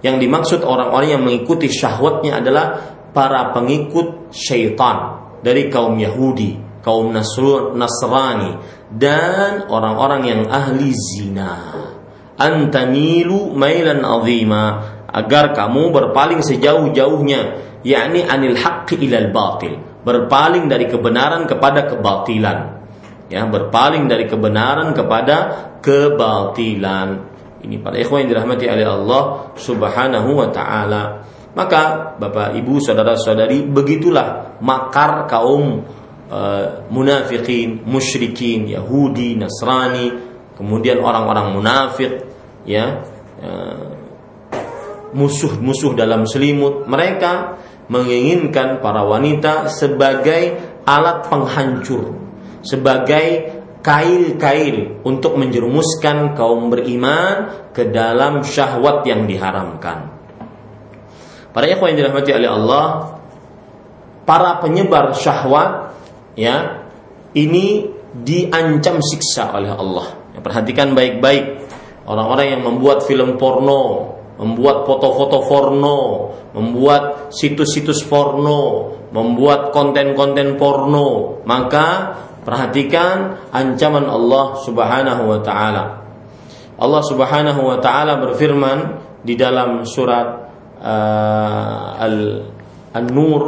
yang dimaksud orang-orang yang mengikuti syahwatnya adalah para pengikut syaitan dari kaum Yahudi, kaum Nasrani dan orang-orang yang ahli zina. Antamilu mailan azima agar kamu berpaling sejauh-jauhnya yakni anil haqqi ilal batil berpaling dari kebenaran kepada kebatilan ya berpaling dari kebenaran kepada kebatilan ini para ikhwan yang dirahmati oleh Allah Subhanahu wa taala. Maka Bapak Ibu saudara-saudari begitulah makar kaum uh, munafikin, musyrikin, Yahudi, Nasrani, kemudian orang-orang munafik ya musuh-musuh dalam selimut mereka menginginkan para wanita sebagai alat penghancur sebagai kail-kail untuk menjerumuskan kaum beriman ke dalam syahwat yang diharamkan. Para ikhwan yang dirahmati oleh Allah, para penyebar syahwat ya, ini diancam siksa oleh Allah. Ya, perhatikan baik-baik orang-orang yang membuat film porno, membuat foto-foto porno, membuat situs-situs porno, membuat konten-konten porno, maka Perhatikan ancaman Allah Subhanahu wa taala. Allah Subhanahu wa taala berfirman di dalam surat uh, An-Nur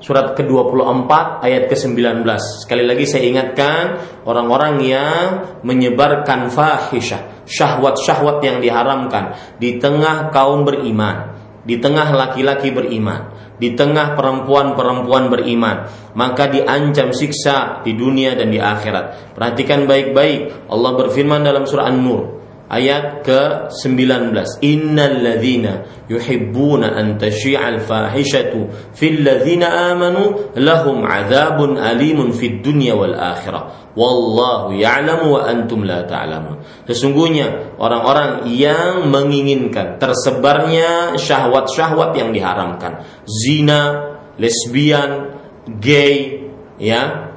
surat ke-24 ayat ke-19. Sekali lagi saya ingatkan orang-orang yang menyebarkan fahisyah, syahwat-syahwat yang diharamkan di tengah kaum beriman, di tengah laki-laki beriman, di tengah perempuan-perempuan beriman, maka diancam siksa di dunia dan di akhirat. Perhatikan baik-baik. Allah berfirman dalam surah An-Nur ayat ke-19. Innal ladzina yuhibbuna an tashi'al fahishatu fil ladzina amanu lahum adzabun alimun fid dunya wal akhirah. Wallahu ya'lamu wa antum la ta'lamun. Sesungguhnya orang-orang yang menginginkan tersebarnya syahwat-syahwat yang diharamkan. Zina lesbian gay ya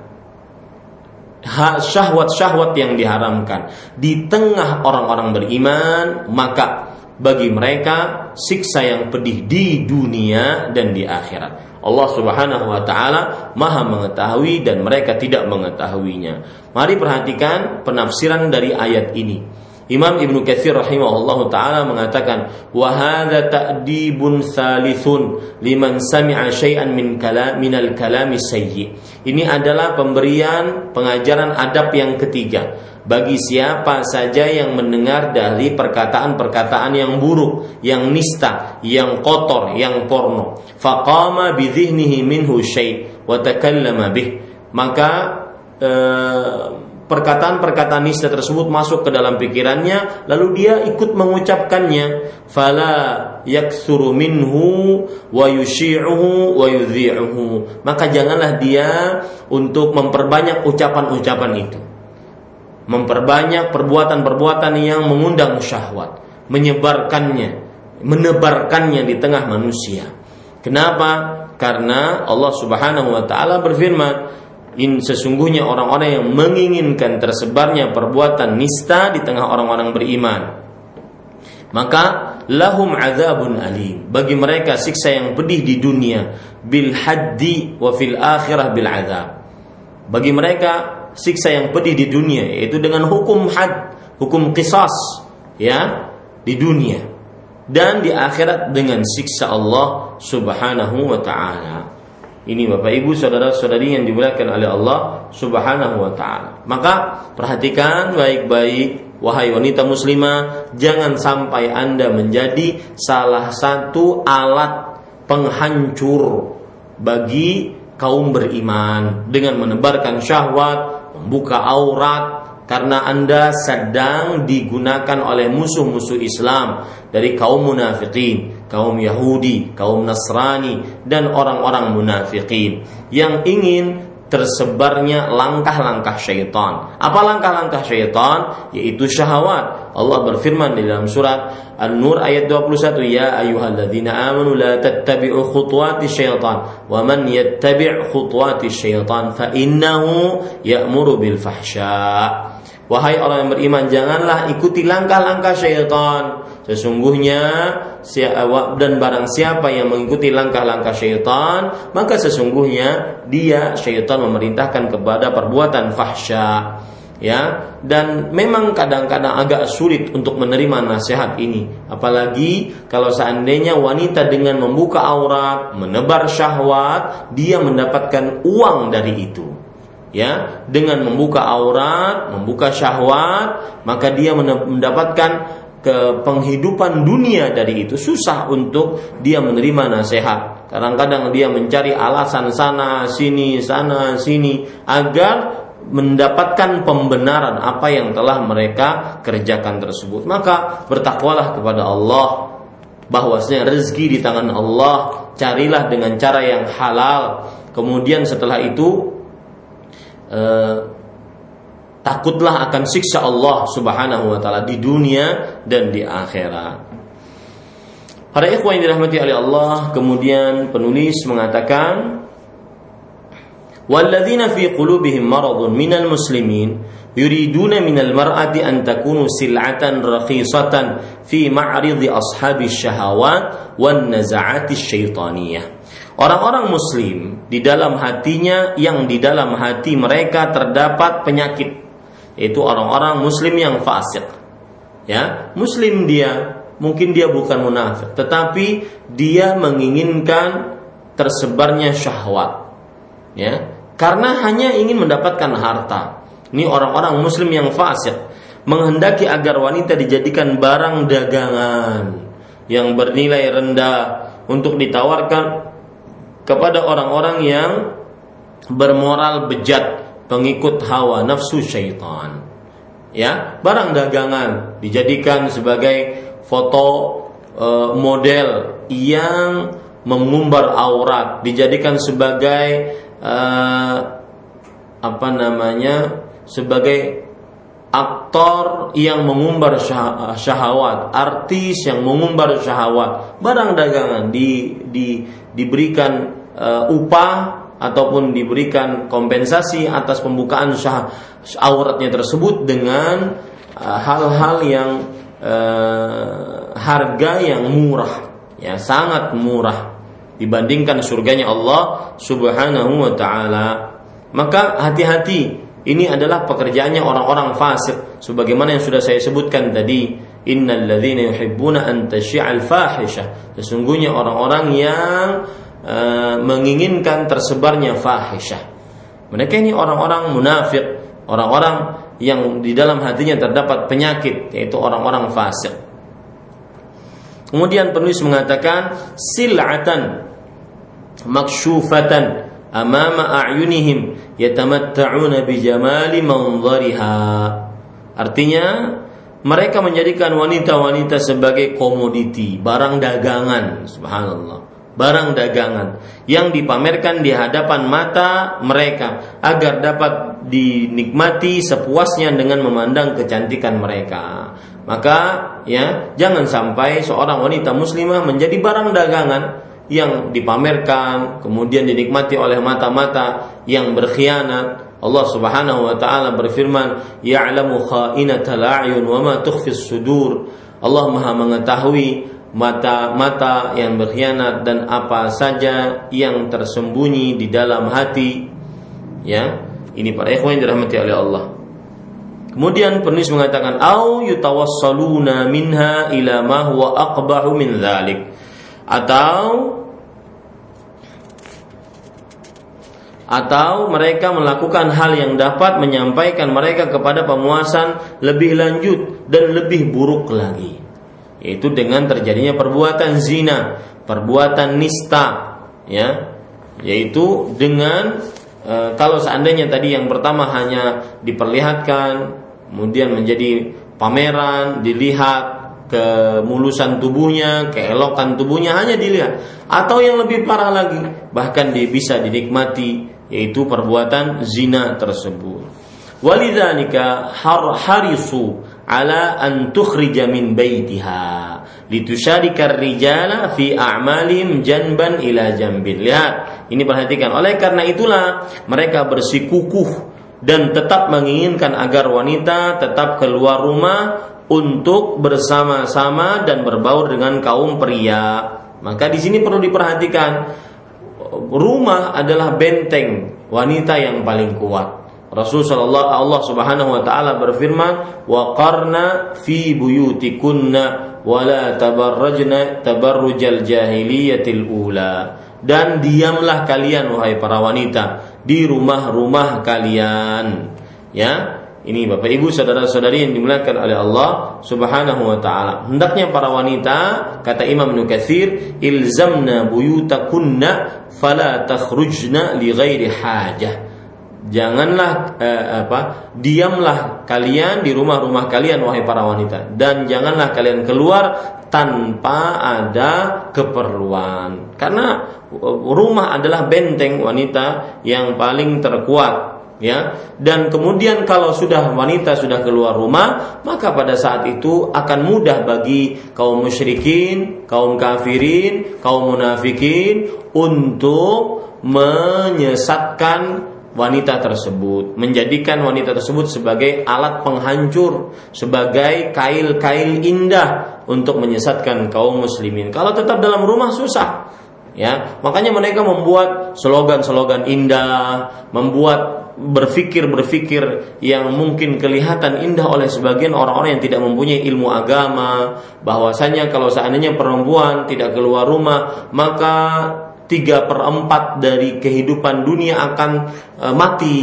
syahwat-syahwat yang diharamkan di tengah orang-orang beriman, maka bagi mereka siksa yang pedih di dunia dan di akhirat. Allah Subhanahu wa taala Maha mengetahui dan mereka tidak mengetahuinya. Mari perhatikan penafsiran dari ayat ini. Imam Ibnu Katsir rahimahullah taala mengatakan wa hadza ta'dibun salithun liman sami'a syai'an min kalam minal kalami sayyi. Ini adalah pemberian pengajaran adab yang ketiga bagi siapa saja yang mendengar dari perkataan-perkataan yang buruk, yang nista, yang kotor, yang porno. Faqama bi dhihnihi minhu syai' wa takallama bih. Maka eh, perkataan-perkataan nista tersebut masuk ke dalam pikirannya lalu dia ikut mengucapkannya. Fala yaksuru minhu wa yushi'uhu wa yudhi'uhu. Maka janganlah dia untuk memperbanyak ucapan-ucapan itu. Memperbanyak perbuatan-perbuatan yang mengundang syahwat menyebarkannya menebarkannya di tengah manusia. Kenapa? Karena Allah Subhanahu wa taala berfirman in sesungguhnya orang-orang yang menginginkan tersebarnya perbuatan nista di tengah orang-orang beriman maka lahum azabun alim. Bagi mereka siksa yang pedih di dunia bil haddi wa fil akhirah bil azab. Bagi mereka siksa yang pedih di dunia yaitu dengan hukum had hukum qisas ya di dunia. Dan di akhirat dengan siksa Allah Subhanahu wa taala ini Bapak Ibu saudara-saudari yang dimuliakan oleh Allah Subhanahu wa taala. Maka perhatikan baik-baik wahai wanita muslimah, jangan sampai Anda menjadi salah satu alat penghancur bagi kaum beriman dengan menebarkan syahwat, membuka aurat, karena Anda sedang digunakan oleh musuh-musuh Islam dari kaum munafikin, kaum Yahudi, kaum Nasrani dan orang-orang munafikin yang ingin tersebarnya langkah-langkah syaitan. Apa langkah-langkah syaitan? Yaitu syahwat. Allah berfirman di dalam surat An-Nur ayat 21, "Ya ayyuhalladzina amanu la tattabi'u khutuwati syaitan, wa man yattabi' khutuwati syaitan fa innahu ya'muru bil fahsya." Wahai orang yang beriman, janganlah ikuti langkah-langkah syaitan. Sesungguhnya dan barang siapa yang mengikuti langkah-langkah syaitan, maka sesungguhnya dia syaitan memerintahkan kepada perbuatan fahsya. Ya, dan memang kadang-kadang agak sulit untuk menerima nasihat ini, apalagi kalau seandainya wanita dengan membuka aurat, menebar syahwat, dia mendapatkan uang dari itu ya dengan membuka aurat, membuka syahwat, maka dia mendapatkan ke penghidupan dunia dari itu susah untuk dia menerima nasihat. Kadang-kadang dia mencari alasan sana sini sana sini agar mendapatkan pembenaran apa yang telah mereka kerjakan tersebut. Maka bertakwalah kepada Allah bahwasanya rezeki di tangan Allah, carilah dengan cara yang halal. Kemudian setelah itu Eh, takutlah akan siksa Allah Subhanahu wa taala di dunia dan di akhirat. Para ikhwan dirahmati oleh Allah, kemudian penulis mengatakan Walladzina fi qulubihim maradun minal muslimin yuriduna minal mar'ati an takunu sil'atan rakhisatan fi ma'ridi ashabi syahawat wan naza'ati syaitaniyah. Orang-orang muslim di dalam hatinya yang di dalam hati mereka terdapat penyakit yaitu orang-orang muslim yang fasik. Ya, muslim dia, mungkin dia bukan munafik, tetapi dia menginginkan tersebarnya syahwat. Ya, karena hanya ingin mendapatkan harta. Ini orang-orang muslim yang fasik menghendaki agar wanita dijadikan barang dagangan yang bernilai rendah untuk ditawarkan kepada orang-orang yang bermoral bejat, pengikut hawa nafsu syaitan. Ya, barang dagangan dijadikan sebagai foto e, model yang mengumbar aurat, dijadikan sebagai e, apa namanya? sebagai aktor yang mengumbar syahwat, artis yang mengumbar syahwat, barang dagangan di, di diberikan uh, upah ataupun diberikan kompensasi atas pembukaan syah, auratnya tersebut dengan uh, hal-hal yang uh, harga yang murah ya sangat murah dibandingkan surganya Allah Subhanahu wa taala. Maka hati-hati ini adalah pekerjaannya orang-orang fasik sebagaimana yang sudah saya sebutkan tadi innal ladzina yuhibbuna an tasyi'al fahisha sesungguhnya orang-orang yang Eh, menginginkan tersebarnya fahisyah. Mereka ini orang-orang munafik, orang-orang yang di dalam hatinya terdapat penyakit, yaitu orang-orang fasik. Kemudian penulis mengatakan sil'atan maksyufatan amama a'yunihim yatamatta'una bijamali manzariha. Artinya mereka menjadikan wanita-wanita sebagai komoditi, barang dagangan, subhanallah barang dagangan yang dipamerkan di hadapan mata mereka agar dapat dinikmati sepuasnya dengan memandang kecantikan mereka. Maka ya jangan sampai seorang wanita muslimah menjadi barang dagangan yang dipamerkan kemudian dinikmati oleh mata-mata yang berkhianat. Allah Subhanahu wa taala berfirman, "Ya'lamu kha'inatal a'yun wa ma tukhfis sudur." Allah Maha mengetahui mata-mata yang berkhianat dan apa saja yang tersembunyi di dalam hati ya ini para ikhwan yang dirahmati oleh Allah kemudian penulis mengatakan au yutawassaluna minha ila ma huwa aqbahu min dzalik atau atau mereka melakukan hal yang dapat menyampaikan mereka kepada pemuasan lebih lanjut dan lebih buruk lagi. Yaitu dengan terjadinya perbuatan zina, perbuatan nista, ya, yaitu dengan e, kalau seandainya tadi yang pertama hanya diperlihatkan, kemudian menjadi pameran, dilihat kemulusan tubuhnya, keelokan tubuhnya hanya dilihat, atau yang lebih parah lagi, bahkan dia bisa dinikmati, yaitu perbuatan zina tersebut. Walidzalika har harisu ala an tukhrija min baitiha litusharika rijala fi a'malihim janban ila jambin. Lihat, ini perhatikan. Oleh karena itulah mereka bersikukuh dan tetap menginginkan agar wanita tetap keluar rumah untuk bersama-sama dan berbaur dengan kaum pria. Maka di sini perlu diperhatikan rumah adalah benteng wanita yang paling kuat. Rasul sallallahu Allah Subhanahu wa taala berfirman, "Wa qarna fi buyutikunna wa la tabarrajna tabarrujal jahiliyatil ula." Dan diamlah kalian wahai para wanita di rumah-rumah kalian. Ya, ini Bapak Ibu saudara-saudari yang dimuliakan oleh Allah Subhanahu wa taala. Hendaknya para wanita kata Imam Nukathir ilzamna buyutakunna fala takhrujna li ghairi hajah. Janganlah eh, apa diamlah kalian di rumah-rumah kalian wahai para wanita. Dan janganlah kalian keluar tanpa ada keperluan. Karena rumah adalah benteng wanita yang paling terkuat ya dan kemudian kalau sudah wanita sudah keluar rumah maka pada saat itu akan mudah bagi kaum musyrikin kaum kafirin kaum munafikin untuk menyesatkan wanita tersebut, menjadikan wanita tersebut sebagai alat penghancur, sebagai kail-kail indah untuk menyesatkan kaum muslimin. Kalau tetap dalam rumah susah. Ya, makanya mereka membuat slogan-slogan indah, membuat berfikir-berfikir yang mungkin kelihatan indah oleh sebagian orang-orang yang tidak mempunyai ilmu agama. Bahwasanya kalau seandainya perempuan tidak keluar rumah maka tiga per empat dari kehidupan dunia akan e, mati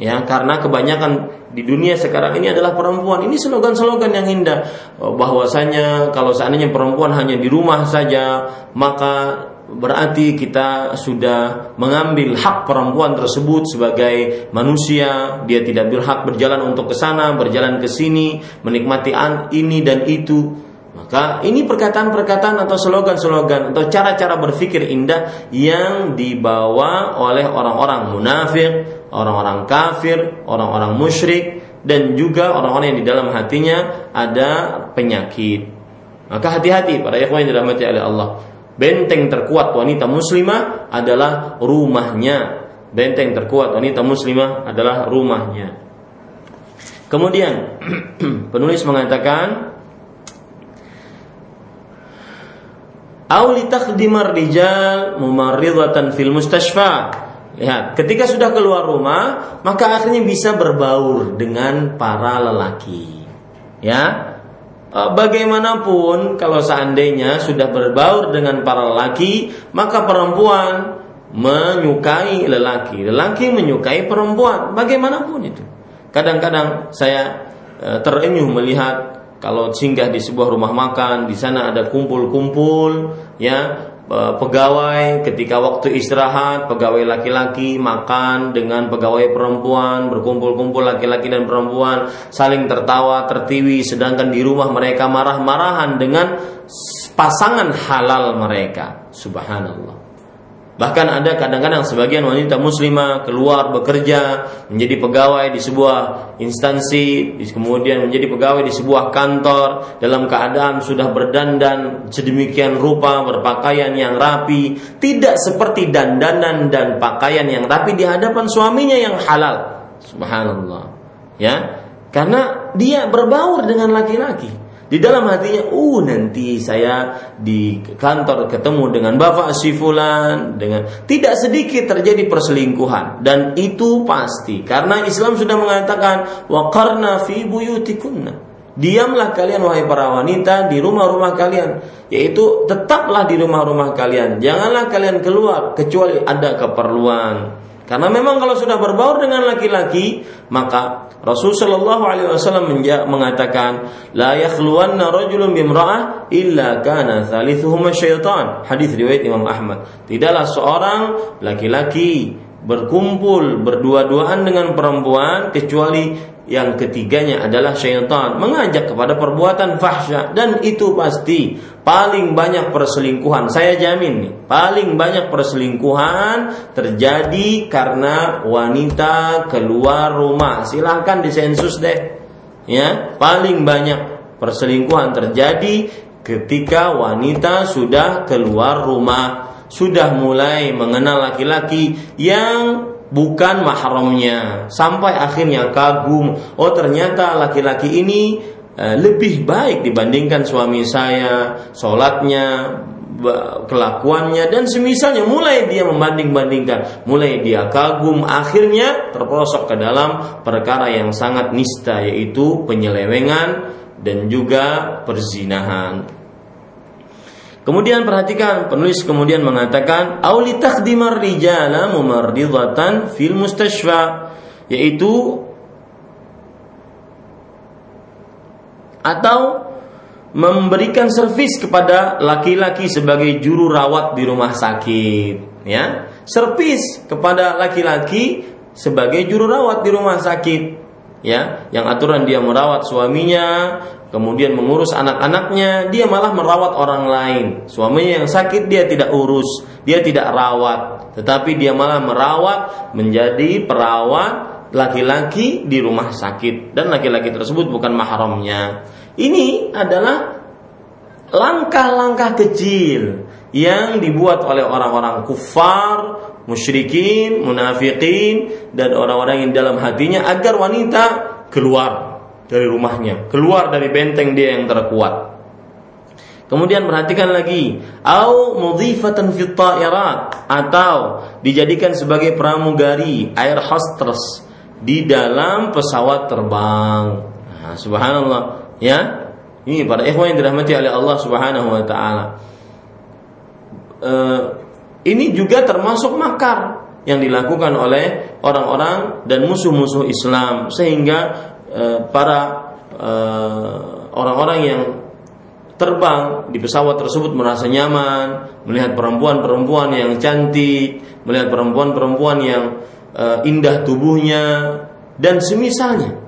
ya. Karena kebanyakan di dunia sekarang ini adalah perempuan. Ini slogan-slogan yang indah. Bahwasanya kalau seandainya perempuan hanya di rumah saja maka berarti kita sudah mengambil hak perempuan tersebut sebagai manusia. Dia tidak berhak berjalan untuk ke sana berjalan ke sini menikmati ini dan itu. Maka ini perkataan-perkataan atau slogan-slogan atau cara-cara berpikir indah yang dibawa oleh orang-orang munafik, orang-orang kafir, orang-orang musyrik dan juga orang-orang yang di dalam hatinya ada penyakit. Maka hati-hati para ikhwan yang dirahmati oleh Allah Benteng terkuat wanita muslimah adalah rumahnya. Benteng terkuat wanita muslimah adalah rumahnya. Kemudian penulis mengatakan Auli takdimar rijal mumarridatan fil mustashfa. Lihat, ketika sudah keluar rumah, maka akhirnya bisa berbaur dengan para lelaki. Ya, bagaimanapun kalau seandainya sudah berbaur dengan para lelaki, maka perempuan menyukai lelaki, lelaki menyukai perempuan, bagaimanapun itu. Kadang-kadang saya eh, terenyuh melihat kalau singgah di sebuah rumah makan, di sana ada kumpul-kumpul, ya Eh, pegawai ketika waktu istirahat pegawai laki-laki makan dengan pegawai perempuan berkumpul-kumpul laki-laki dan perempuan saling tertawa tertiwi sedangkan di rumah mereka marah-marahan dengan pasangan halal mereka. Subhanallah Bahkan ada kadang-kadang sebagian wanita muslimah keluar bekerja menjadi pegawai di sebuah instansi, kemudian menjadi pegawai di sebuah kantor dalam keadaan sudah berdandan sedemikian rupa, berpakaian yang rapi, tidak seperti dandanan dan pakaian yang rapi di hadapan suaminya yang halal. Subhanallah. Ya. Karena dia berbaur dengan laki-laki. Di dalam hatinya, uh nanti saya di kantor ketemu dengan bapak si fulan, dengan tidak sedikit terjadi perselingkuhan dan itu pasti karena Islam sudah mengatakan waqarna fi buyutikunna. Diamlah kalian wahai para wanita di rumah-rumah kalian, yaitu tetaplah di rumah-rumah kalian. Janganlah kalian keluar kecuali ada keperluan. Karena memang kalau sudah berbaur dengan laki-laki, maka Rasul Shallallahu Alaihi Wasallam mengatakan, la yakhluwanna rajulun bimra'ah illa kana thalithuhuma syaitan. Hadis riwayat Imam Ahmad. Tidaklah seorang laki-laki berkumpul berdua-duaan dengan perempuan kecuali yang ketiganya adalah syaitan mengajak kepada perbuatan fahsya. Dan itu pasti paling banyak perselingkuhan. Saya jamin nih paling banyak perselingkuhan terjadi karena wanita keluar rumah. Silahkan disensus deh. Ya paling banyak perselingkuhan terjadi ketika wanita sudah keluar rumah. Sudah mulai mengenal laki-laki yang bukan mahramnya. Sampai akhirnya kagum. Oh ternyata laki-laki ini uh, lebih baik dibandingkan suami saya sholatnya kelakuannya dan semisalnya. Mulai dia membanding-bandingkan. Mulai dia kagum. Akhirnya terperosok ke dalam perkara yang sangat nista yaitu penyelewengan dan juga perzinahan Kemudian perhatikan penulis kemudian mengatakan auli takdimar rijala mumardidatan fil mustashfa yaitu atau memberikan servis kepada laki-laki sebagai juru rawat di rumah sakit ya. Servis kepada laki-laki sebagai juru rawat di rumah sakit ya. Yang aturan dia merawat suaminya kemudian mengurus anak-anaknya, dia malah merawat orang lain. Suaminya yang sakit dia tidak urus, dia tidak rawat, tetapi dia malah merawat menjadi perawat laki-laki di rumah sakit dan laki-laki tersebut bukan mahramnya. Ini adalah langkah-langkah kecil yang dibuat oleh orang-orang kufar, musyrikin, munafikin dan orang-orang yang dalam hatinya agar wanita keluar dari rumahnya, keluar dari benteng dia yang terkuat. Kemudian perhatikan lagi, au mudhifatan fit ta'irat atau dijadikan sebagai pramugari air hostess di dalam pesawat terbang. Nah, subhanallah, ya. Ini para ikhwan yang dirahmati oleh Allah Subhanahu wa taala. Uh, ini juga termasuk makar yang dilakukan oleh orang-orang dan musuh-musuh Islam sehingga para uh, orang-orang yang terbang di pesawat tersebut merasa nyaman, melihat perempuan-perempuan yang cantik, melihat perempuan-perempuan yang uh, indah tubuhnya dan semisalnya.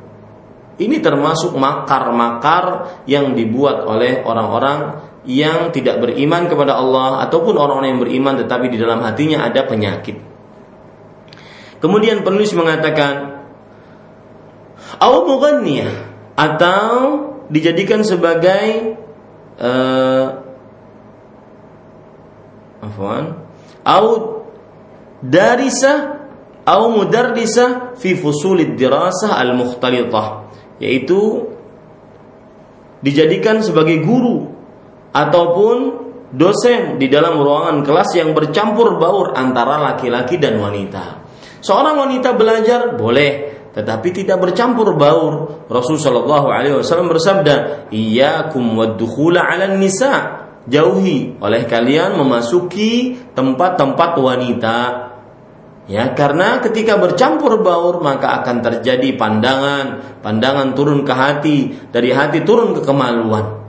Ini termasuk makar-makar yang dibuat oleh orang-orang yang tidak beriman kepada Allah ataupun orang-orang yang beriman tetapi di dalam hatinya ada penyakit. Kemudian penulis mengatakan au atau dijadikan sebagai uh, afwan au darisa au mudarrisa fi fusulid dirasah al mukhtalitah yaitu dijadikan sebagai guru ataupun dosen di dalam ruangan kelas yang bercampur baur antara laki-laki dan wanita. Seorang wanita belajar boleh, tetapi tidak bercampur baur. Rasul Shallallahu Alaihi Wasallam bersabda, "Iyyakum waddukhula 'ala nisa." Jauhi oleh kalian memasuki tempat-tempat wanita Ya, karena ketika bercampur baur maka akan terjadi pandangan, pandangan turun ke hati, dari hati turun ke kemaluan.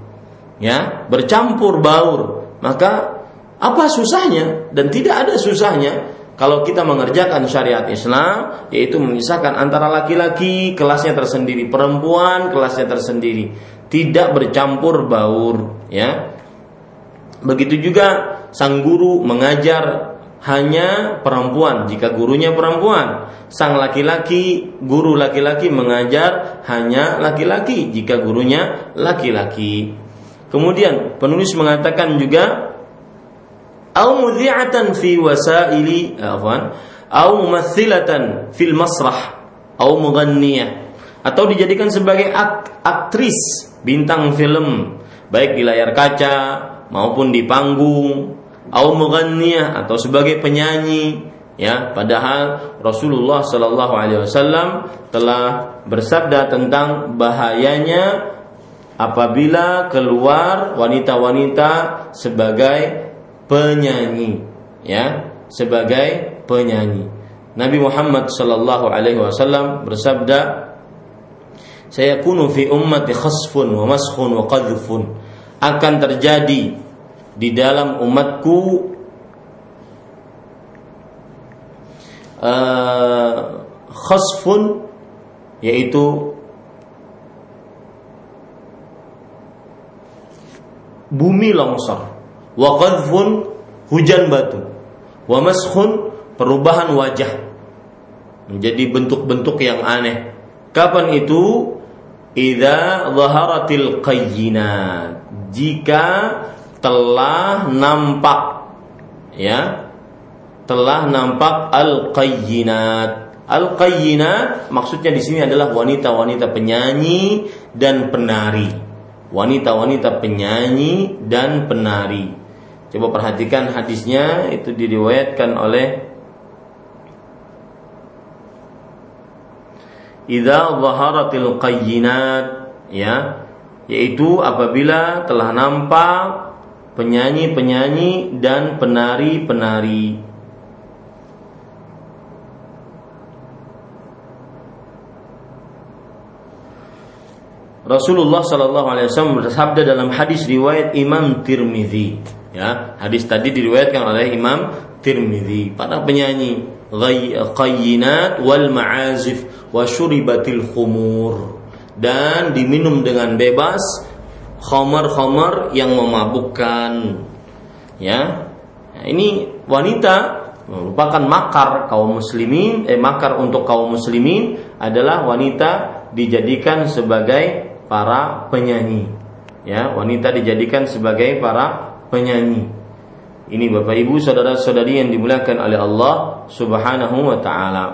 Ya, bercampur baur. Maka apa susahnya? Dan tidak ada susahnya kalau kita mengerjakan syariat Islam yaitu memisahkan antara laki-laki kelasnya tersendiri, perempuan kelasnya tersendiri, tidak bercampur baur, ya. Begitu juga sang guru mengajar hanya perempuan jika gurunya perempuan. Sang laki-laki, guru laki-laki mengajar hanya laki-laki jika gurunya laki-laki. Kemudian penulis mengatakan juga au mudhi'atan fi wasaili afwan au mumathilatan fil masrah au mughanniyah atau dijadikan sebagai aktris bintang film baik di layar kaca maupun di panggung. Au mughanniyah atau sebagai penyanyi ya. Padahal Rasulullah Shallallahu alaihi wasallam telah bersabda tentang bahayanya apabila keluar wanita-wanita sebagai penyanyi ya sebagai penyanyi. Nabi Muhammad Shallallahu alaihi wasallam bersabda saya kunu fi ummati khasfun wa maskhun wa qadhfun. Akan terjadi di dalam umatku uh, khasfun yaitu bumi longsor wa qadhfun hujan batu. Wa maskhun perubahan wajah. Menjadi bentuk-bentuk yang aneh. Kapan itu? Idza zaharatil qayyinat. Jika telah nampak ya telah nampak al-qayyinat. Al-qayyinat maksudnya di sini adalah wanita-wanita penyanyi dan penari. Wanita-wanita penyanyi dan penari coba perhatikan hadisnya itu diriwayatkan oleh Idza zaharatil qayyinat ya yaitu apabila telah nampak penyanyi-penyanyi dan penari-penari. Rasulullah Shallallahu Alaihi Wasallam bersabda dalam hadis riwayat Imam Tirmidzi. Ya, hadis tadi diriwayatkan oleh Imam Tirmidzi. Para penyanyi qayyinat wal ma'azif wa syuribatil khumur dan diminum dengan bebas khamar-khamar yang memabukkan. Ya. Ini wanita merupakan makar kaum muslimin eh makar untuk kaum muslimin adalah wanita dijadikan sebagai para penyanyi. Ya, wanita dijadikan sebagai para penyanyi. Ini Bapak Ibu saudara-saudari yang dimuliakan oleh Allah Subhanahu wa taala.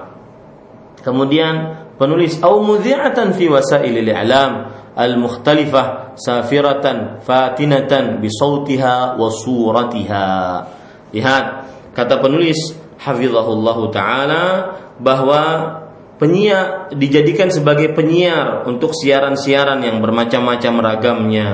Kemudian penulis au mudhi'atan fi wasailil i'lam al-mukhtalifah safiratan fatinatan bisautiha wa suratiha. Lihat kata penulis hafizahullah taala bahwa penyiar dijadikan sebagai penyiar untuk siaran-siaran yang bermacam-macam ragamnya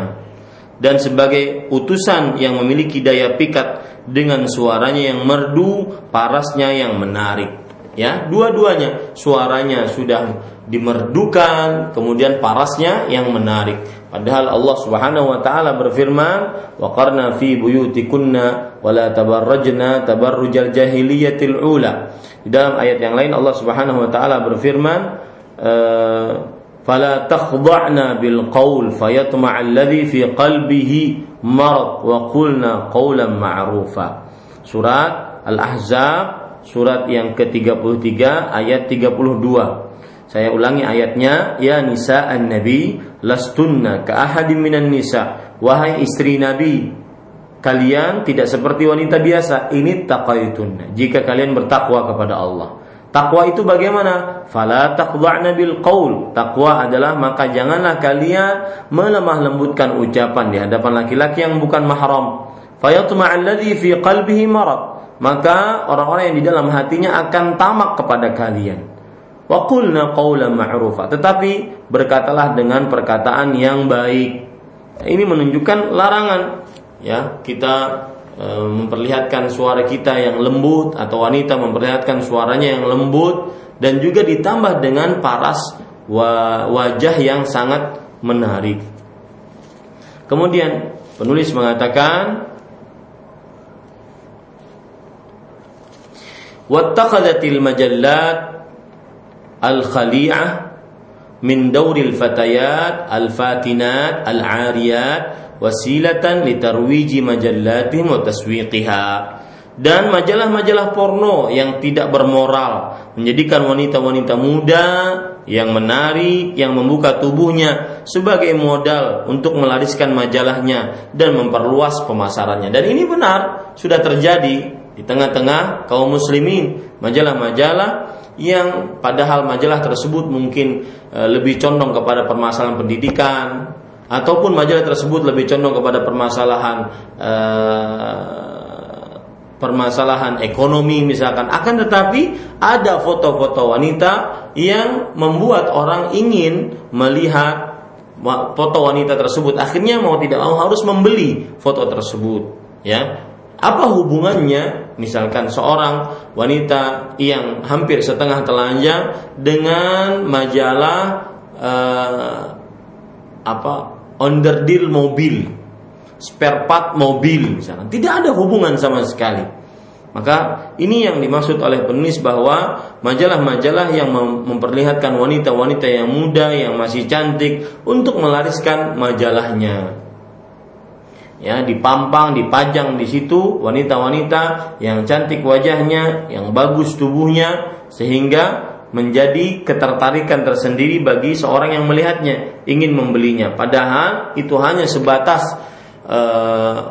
dan sebagai utusan yang memiliki daya pikat dengan suaranya yang merdu, parasnya yang menarik. Ya, dua-duanya suaranya sudah dimerdukan, kemudian parasnya yang menarik. Padahal Allah Subhanahu wa taala berfirman, "Wa qarna fi buyutikunna wa la tabarrajna tabarrujal jahiliyatil ula." Di dalam ayat yang lain Allah Subhanahu wa taala berfirman, eh, "Fala takhda'na bil qaul fayatma'a alladhi fi qalbihi marad wa qulna qawlan ma'rufa." Surat Al-Ahzab surat yang ke-33 ayat 32. Saya ulangi ayatnya, ya nisa an-nabi lastunna ka ahadin minan nisa. Wahai istri Nabi, kalian tidak seperti wanita biasa. Ini taqaytunna. Jika kalian bertakwa kepada Allah. Takwa itu bagaimana? Fala taqda'na bil qaul. Takwa adalah maka janganlah kalian melemah lembutkan ucapan di hadapan laki-laki yang bukan mahram. Fayatma alladhi fi qalbihi marad. Maka orang-orang yang di dalam hatinya akan tamak kepada kalian wa qulna qawlan ma'rufa tetapi berkatalah dengan perkataan yang baik ini menunjukkan larangan ya kita memperlihatkan suara kita yang lembut atau wanita memperlihatkan suaranya yang lembut dan juga ditambah dengan paras wa, wajah yang sangat menarik. Kemudian penulis mengatakan wattaqadatil majallat al-khali'ah min dauril fatayat al-fatinat al-ariyat wasilatan litarwiji majallatihim wa taswiqiha. Dan majalah-majalah porno yang tidak bermoral menjadikan wanita-wanita muda yang menari yang membuka tubuhnya sebagai modal untuk melariskan majalahnya dan memperluas pemasarannya. Dan ini benar sudah terjadi di tengah-tengah kaum muslimin. Majalah-majalah yang padahal majalah tersebut mungkin e, lebih condong kepada permasalahan pendidikan ataupun majalah tersebut lebih condong kepada permasalahan e, permasalahan ekonomi misalkan. Akan tetapi ada foto-foto wanita yang membuat orang ingin melihat foto wanita tersebut. Akhirnya mau tidak mau harus membeli foto tersebut ya apa hubungannya misalkan seorang wanita yang hampir setengah telanjang dengan majalah uh, apa onderdil mobil, spare part mobil misalkan. Tidak ada hubungan sama sekali. Maka ini yang dimaksud oleh penulis bahwa majalah-majalah yang memperlihatkan wanita-wanita yang muda yang masih cantik untuk melariskan majalahnya ya dipampang dipajang di situ wanita-wanita yang cantik wajahnya yang bagus tubuhnya sehingga menjadi ketertarikan tersendiri bagi seorang yang melihatnya ingin membelinya padahal itu hanya sebatas e,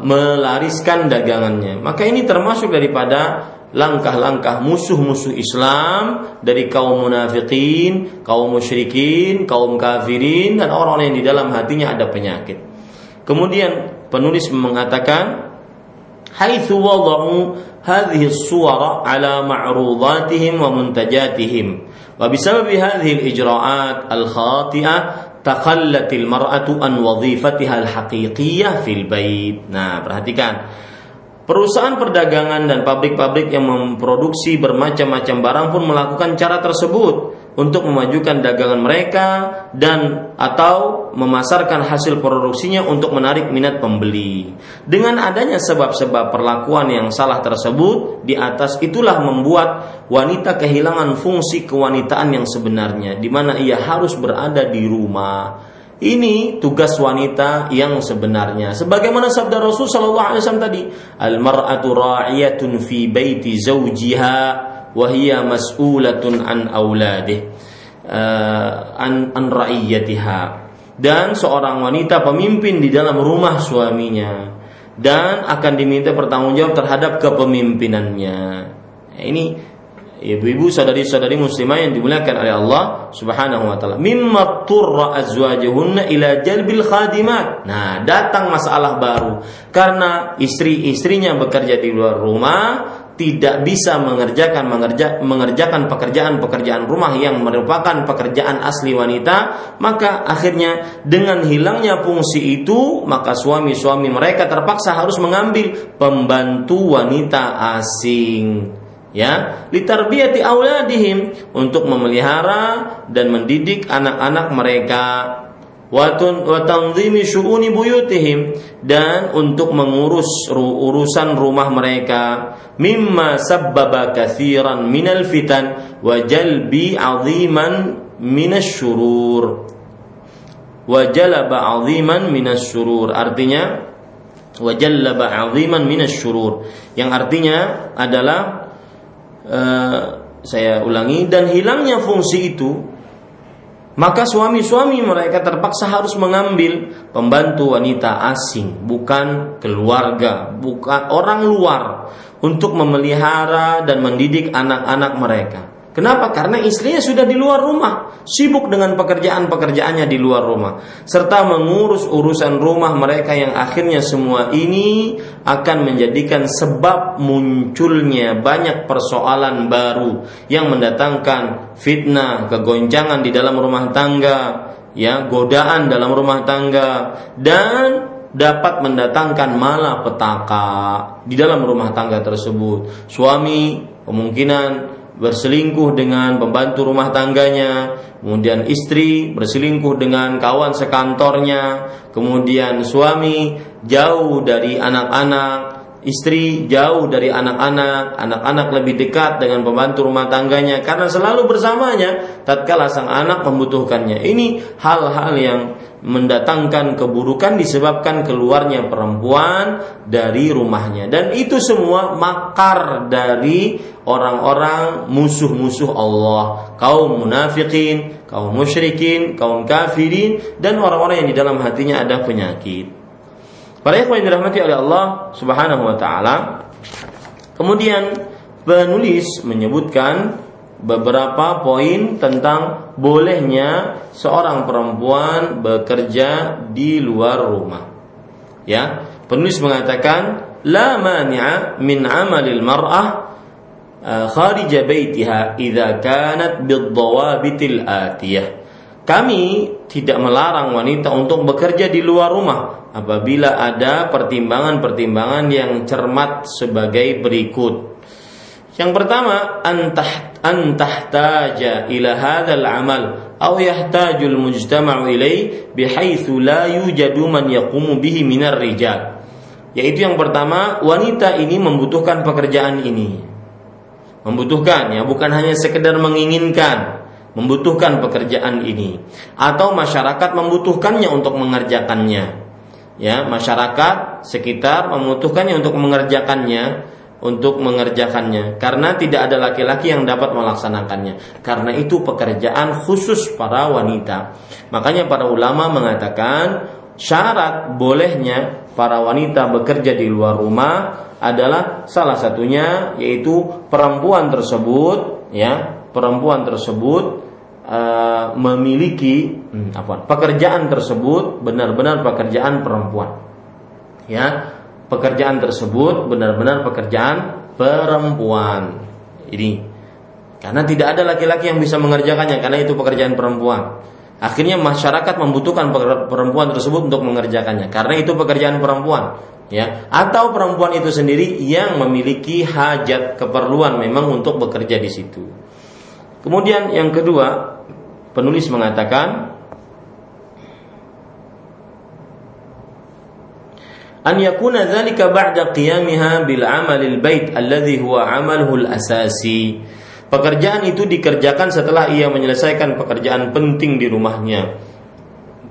melariskan dagangannya maka ini termasuk daripada langkah-langkah musuh-musuh Islam dari kaum munafikin, kaum musyrikin, kaum kafirin dan orang-orang yang di dalam hatinya ada penyakit. Kemudian penulis mengatakan haitsu wada'u hadhihi as-suwara ala ma'rudatihim wa muntajatihim wa bisababi hadhihi al-ijra'at al-khati'ah takhallat al-mar'atu an wadhifatiha al-haqiqiyyah fil bait. Nah, perhatikan. Perusahaan perdagangan dan pabrik-pabrik yang memproduksi bermacam-macam barang pun melakukan cara tersebut untuk memajukan dagangan mereka dan atau memasarkan hasil produksinya untuk menarik minat pembeli. Dengan adanya sebab-sebab perlakuan yang salah tersebut di atas itulah membuat wanita kehilangan fungsi kewanitaan yang sebenarnya di mana ia harus berada di rumah. Ini tugas wanita yang sebenarnya. Sebagaimana sabda Rasul sallallahu alaihi wasallam tadi, "Al-mar'atu ra'iyatun fi baiti zawjiha wahia mas'ulatun an auladih uh, an, an ra'iyatiha dan seorang wanita pemimpin di dalam rumah suaminya dan akan diminta pertanggungjawab terhadap kepemimpinannya. Ini ibu-ibu saudari-saudari muslimah yang dimuliakan oleh Allah Subhanahu wa taala. Mimma turra azwajuhunna ila jalbil khadimat. Nah, datang masalah baru karena istri-istrinya bekerja di luar rumah tidak bisa mengerjakan mengerja, mengerjakan pekerjaan-pekerjaan rumah yang merupakan pekerjaan asli wanita, maka akhirnya dengan hilangnya fungsi itu, maka suami-suami mereka terpaksa harus mengambil pembantu wanita asing ya. Litarbiyati auladihim untuk memelihara dan mendidik anak-anak mereka watanzimi syu'uni buyutihim. Dan untuk mengurus urusan rumah mereka mimma sabbaba kathiran minal fitan wa jalbi aziman minasyurur wa jalaba aziman minasyurur artinya wa jalaba aziman minasyurur yang artinya adalah uh, saya ulangi dan hilangnya fungsi itu maka suami-suami mereka terpaksa harus mengambil pembantu wanita asing, bukan keluarga, bukan orang luar untuk memelihara dan mendidik anak-anak mereka. Kenapa? Karena istrinya sudah di luar rumah, sibuk dengan pekerjaan-pekerjaannya di luar rumah, serta mengurus urusan rumah mereka yang akhirnya semua ini akan menjadikan sebab munculnya banyak persoalan baru yang mendatangkan fitnah, kegoncangan di dalam rumah tangga, ya, godaan dalam rumah tangga dan dapat mendatangkan malapetaka di dalam rumah tangga tersebut. Suami kemungkinan berselingkuh dengan pembantu rumah tangganya, kemudian istri berselingkuh dengan kawan sekantornya, kemudian suami jauh dari anak-anak, istri jauh dari anak-anak, anak-anak lebih dekat dengan pembantu rumah tangganya karena selalu bersamanya tatkala sang anak membutuhkannya. Ini hal-hal yang mendatangkan keburukan disebabkan keluarnya perempuan dari rumahnya dan itu semua makar dari orang-orang musuh-musuh Allah, kaum munafikin, kaum musyrikin, kaum kafirin dan orang-orang yang di dalam hatinya ada penyakit. Para ikhwan dirahmati oleh Allah Subhanahu wa taala. Kemudian penulis menyebutkan beberapa poin tentang bolehnya seorang perempuan bekerja di luar rumah. Ya, penulis mengatakan la mani'a min amalil mar'ah uh, kharij baitiha idza kanat bid-dawabitil atiyah. Kami tidak melarang wanita untuk bekerja di luar rumah apabila ada pertimbangan-pertimbangan yang cermat sebagai berikut. Yang pertama, antah antahtaja ila hadzal amal aw yahtajul mujtama'u ilai bihaitsu la yujadu minar rijal. Yaitu yang pertama, wanita ini membutuhkan pekerjaan ini. Membutuhkan ya, bukan hanya sekedar menginginkan, membutuhkan pekerjaan ini atau masyarakat membutuhkannya untuk mengerjakannya. Ya, masyarakat sekitar membutuhkannya untuk mengerjakannya untuk mengerjakannya. Karena tidak ada laki-laki yang dapat melaksanakannya. Karena itu pekerjaan khusus para wanita. Makanya para ulama mengatakan syarat bolehnya para wanita bekerja di luar rumah adalah salah satunya yaitu perempuan tersebut ya perempuan tersebut uh, memiliki hmm, apa pekerjaan tersebut benar-benar pekerjaan perempuan. Ya pekerjaan tersebut benar-benar pekerjaan perempuan. Ini karena tidak ada laki-laki yang bisa mengerjakannya karena itu pekerjaan perempuan. Akhirnya masyarakat membutuhkan perempuan tersebut untuk mengerjakannya karena itu pekerjaan perempuan, ya. Atau perempuan itu sendiri yang memiliki hajat keperluan memang untuk bekerja di situ. Kemudian yang kedua, penulis mengatakan an yakuna dzalika ba'da qiyamiha bil amalil bait alladhi huwa amaluhu asasi. Pekerjaan itu dikerjakan setelah ia menyelesaikan pekerjaan penting di rumahnya.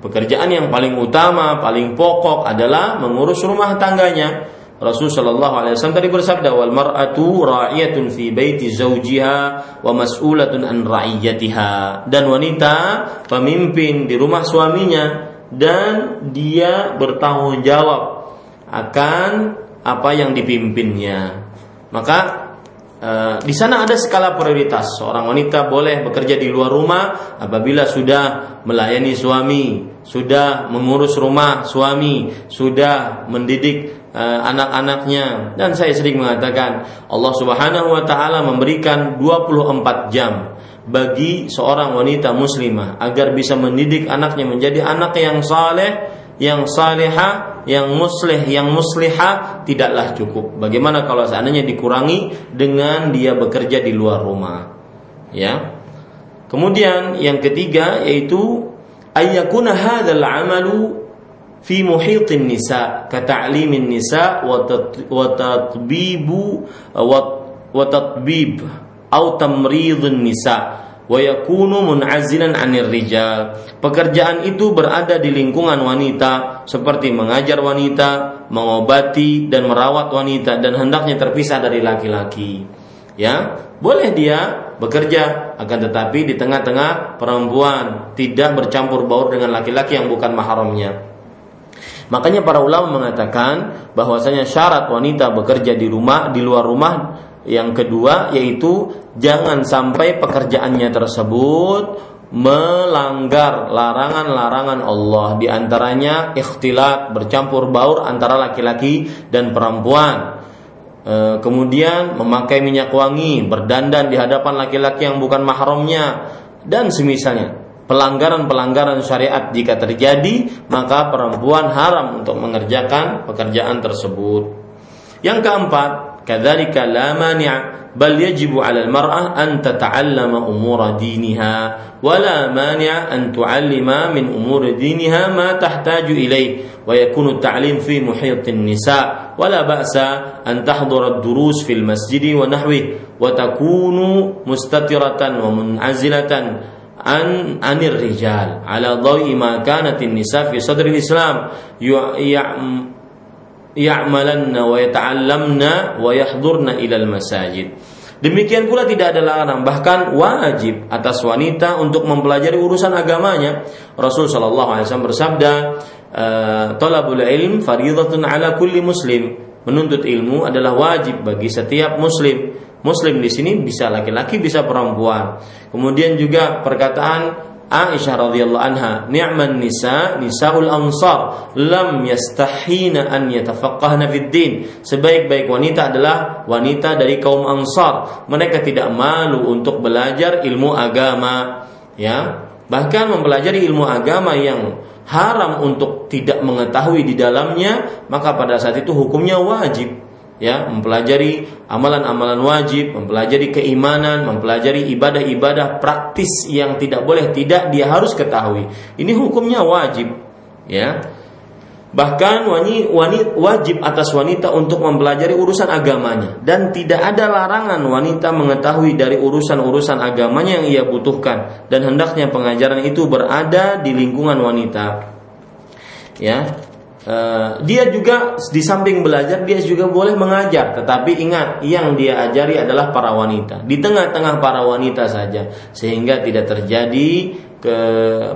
Pekerjaan yang paling utama, paling pokok adalah mengurus rumah tangganya. Rasul Shallallahu Alaihi Wasallam tadi bersabda, "Wal mar'atu ra'iyatun fi baiti zawjiha wa mas'ulatun an ra'iyatiha." Dan wanita pemimpin di rumah suaminya dan dia bertanggung jawab akan apa yang dipimpinnya. Maka e, di sana ada skala prioritas. Seorang wanita boleh bekerja di luar rumah apabila sudah melayani suami, sudah mengurus rumah suami, sudah mendidik e, anak-anaknya dan saya sering mengatakan Allah Subhanahu wa taala memberikan 24 jam bagi seorang wanita muslimah agar bisa mendidik anaknya menjadi anak yang saleh, yang salihah, yang muslih, yang muslihah tidaklah cukup. Bagaimana kalau seandainya dikurangi dengan dia bekerja di luar rumah? Ya. Kemudian yang ketiga yaitu ayyakuna hadzal amalu fi muhitin nisa ka ta'limin nisa wa tatbibu wa tatbib atau tamridun nisa wa yakunu mun'azilan 'anil rijal. Pekerjaan itu berada di lingkungan wanita seperti mengajar wanita, mengobati dan merawat wanita dan hendaknya terpisah dari laki-laki. Ya, boleh dia bekerja akan tetapi di tengah-tengah perempuan tidak bercampur baur dengan laki-laki yang bukan mahramnya. Makanya para ulama mengatakan bahwasanya syarat wanita bekerja di rumah di luar rumah yang kedua yaitu jangan sampai pekerjaannya tersebut melanggar larangan-larangan Allah di antaranya ikhtilat bercampur baur antara laki-laki dan perempuan. E, kemudian memakai minyak wangi, berdandan di hadapan laki-laki yang bukan mahramnya dan semisalnya. Pelanggaran-pelanggaran syariat jika terjadi, maka perempuan haram untuk mengerjakan pekerjaan tersebut. Yang keempat, كذلك لا مانع بل يجب على المرأة أن تتعلم أمور دينها ولا مانع أن تعلم من أمور دينها ما تحتاج إليه ويكون التعليم في محيط النساء ولا بأس أن تحضر الدروس في المسجد ونحوه وتكون مستترة ومنعزلة عن عن الرجال على ضوء ما كانت النساء في صدر الإسلام ya'malanna wa yata'allamna wa yahdurna ilal masajid. Demikian pula tidak ada larangan bahkan wajib atas wanita untuk mempelajari urusan agamanya. Rasul Shallallahu alaihi wasallam bersabda, eh, "Talabul ilm fardhatun ala kulli muslim." Menuntut ilmu adalah wajib bagi setiap muslim. Muslim di sini bisa laki-laki, bisa perempuan. Kemudian juga perkataan Aisyah radhiyallahu anha, "Ni'man nisa nisaul ansar, lam yastahina an yatafaqqahna fid din." Sebaik-baik wanita adalah wanita dari kaum Ansar. Mereka tidak malu untuk belajar ilmu agama, ya. Bahkan mempelajari ilmu agama yang haram untuk tidak mengetahui di dalamnya, maka pada saat itu hukumnya wajib ya mempelajari amalan-amalan wajib, mempelajari keimanan, mempelajari ibadah-ibadah praktis yang tidak boleh tidak dia harus ketahui. Ini hukumnya wajib, ya. Bahkan wanita wajib atas wanita untuk mempelajari urusan agamanya dan tidak ada larangan wanita mengetahui dari urusan-urusan agamanya yang ia butuhkan dan hendaknya pengajaran itu berada di lingkungan wanita. Ya, Eh, dia juga di samping belajar dia juga boleh mengajar. Tetapi ingat yang dia ajari adalah para wanita. Di tengah-tengah para wanita saja. Sehingga tidak terjadi ke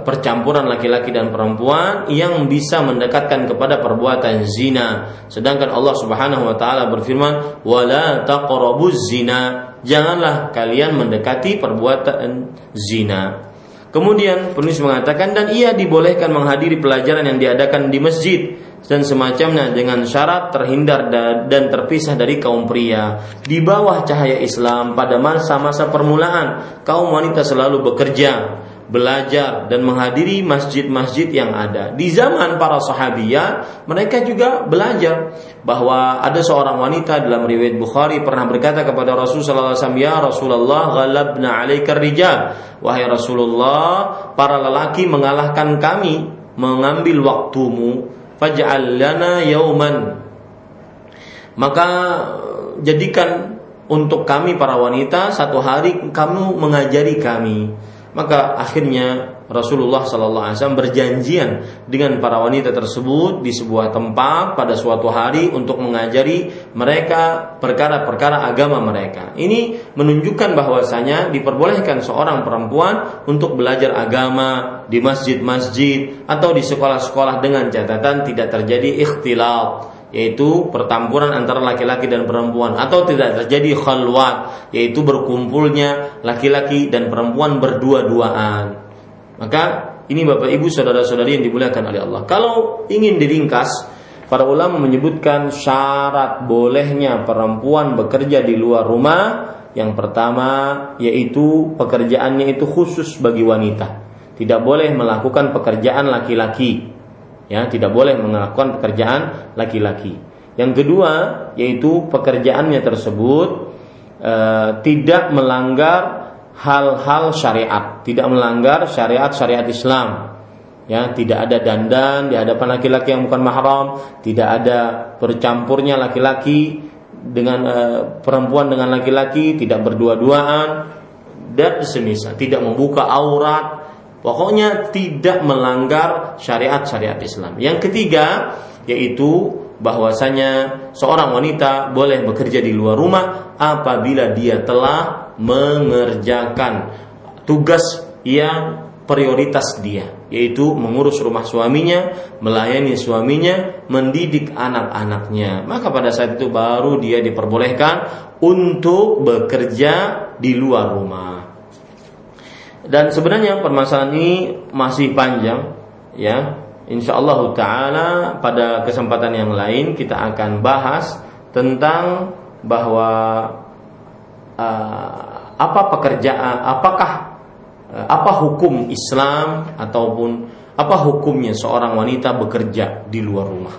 percampuran laki-laki dan perempuan yang bisa mendekatkan kepada perbuatan zina. Sedangkan Allah Subhanahu wa taala berfirman wala taqrabuz zina. Janganlah kalian mendekati perbuatan zina Kemudian penulis mengatakan dan ia dibolehkan menghadiri pelajaran yang diadakan di masjid dan semacamnya dengan syarat terhindar dan terpisah dari kaum pria. Di bawah cahaya Islam pada masa-masa permulaan, kaum wanita selalu bekerja, belajar dan menghadiri masjid-masjid yang ada. Di zaman para sahabiah, mereka juga belajar bahwa ada seorang wanita dalam riwayat Bukhari pernah berkata kepada Rasulullah SAW, "Ya Rasulullah, ghalabna 'alaika rijal." Wahai Rasulullah, para lelaki mengalahkan kami mengambil waktumu, faj'al lana yauman. Maka jadikan untuk kami para wanita satu hari kamu mengajari kami maka akhirnya Rasulullah Sallallahu Alaihi Wasallam berjanjian dengan para wanita tersebut di sebuah tempat pada suatu hari untuk mengajari mereka perkara-perkara agama mereka. Ini menunjukkan bahwasanya diperbolehkan seorang perempuan untuk belajar agama di masjid-masjid atau di sekolah-sekolah dengan catatan tidak terjadi ikhtilaf yaitu pertampuran antara laki-laki dan perempuan atau tidak terjadi khalwat yaitu berkumpulnya laki-laki dan perempuan berdua-duaan. Maka ini Bapak Ibu saudara-saudari yang dimuliakan oleh Allah. Kalau ingin diringkas para ulama menyebutkan syarat bolehnya perempuan bekerja di luar rumah yang pertama yaitu pekerjaannya itu khusus bagi wanita. Tidak boleh melakukan pekerjaan laki-laki. Ya, tidak boleh melakukan pekerjaan laki-laki. Yang kedua yaitu pekerjaannya tersebut e, tidak melanggar hal-hal syariat, tidak melanggar syariat-syariat Islam. Ya, tidak ada dandan di hadapan laki-laki yang bukan mahram, tidak ada bercampurnya laki-laki dengan e, perempuan dengan laki-laki tidak berdua-duaan dan semisal tidak membuka aurat pokoknya tidak melanggar syariat-syariat Islam yang ketiga yaitu bahwasanya seorang wanita boleh bekerja di luar rumah apabila dia telah mengerjakan tugas yang prioritas dia yaitu mengurus rumah suaminya, melayani suaminya, mendidik anak-anaknya. Maka pada saat itu baru dia diperbolehkan untuk bekerja di luar rumah. Dan sebenarnya permasalahan ini masih panjang ya. Insya Allah Taala pada kesempatan yang lain kita akan bahas tentang bahwa uh, apa pekerjaan, apakah Eh, apa hukum Islam ataupun apa hukumnya seorang wanita bekerja di luar rumah?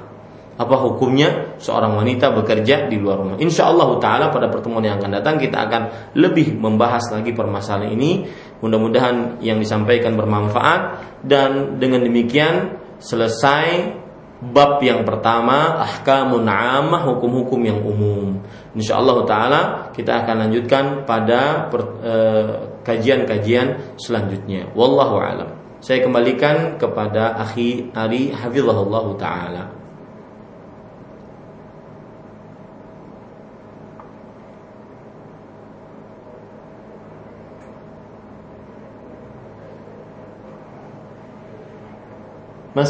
Apa hukumnya seorang wanita bekerja di luar rumah? Insya Allah Taala pada pertemuan yang akan datang kita akan lebih membahas lagi permasalahan ini. Mudah-mudahan yang disampaikan bermanfaat dan dengan demikian selesai bab yang pertama ahkamun amah hukum-hukum yang umum. Insyaallah taala kita akan lanjutkan pada eh, kajian-kajian selanjutnya. Wallahu alam. Saya kembalikan kepada akhi Ari hafizahullah taala. Mas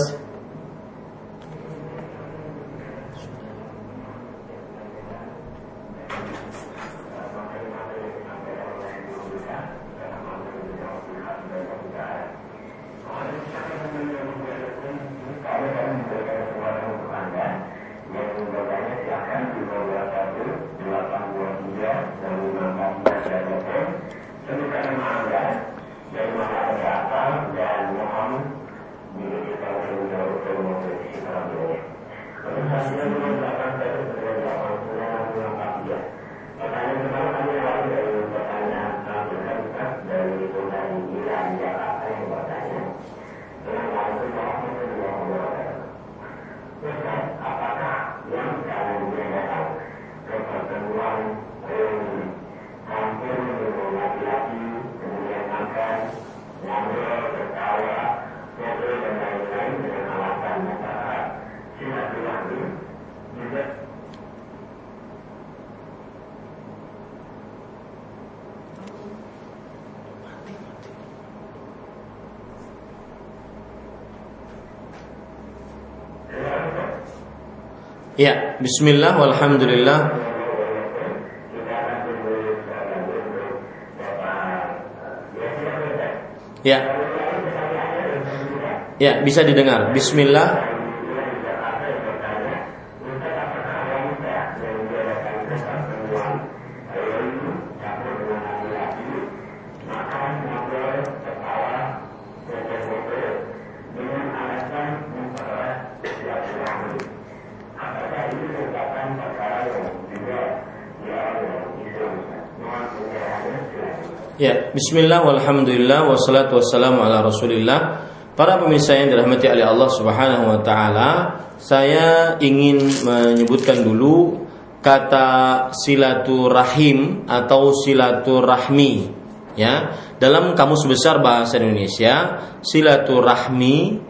Ya, bismillah walhamdulillah. Ya. Ya, bisa didengar. Bismillah. Bismillah walhamdulillah wassalatu wassalamu ala Rasulillah. Para pemirsa yang dirahmati oleh Allah Subhanahu wa taala, saya ingin menyebutkan dulu kata silaturahim atau silaturahmi. Ya, dalam kamus besar bahasa Indonesia, silaturahmi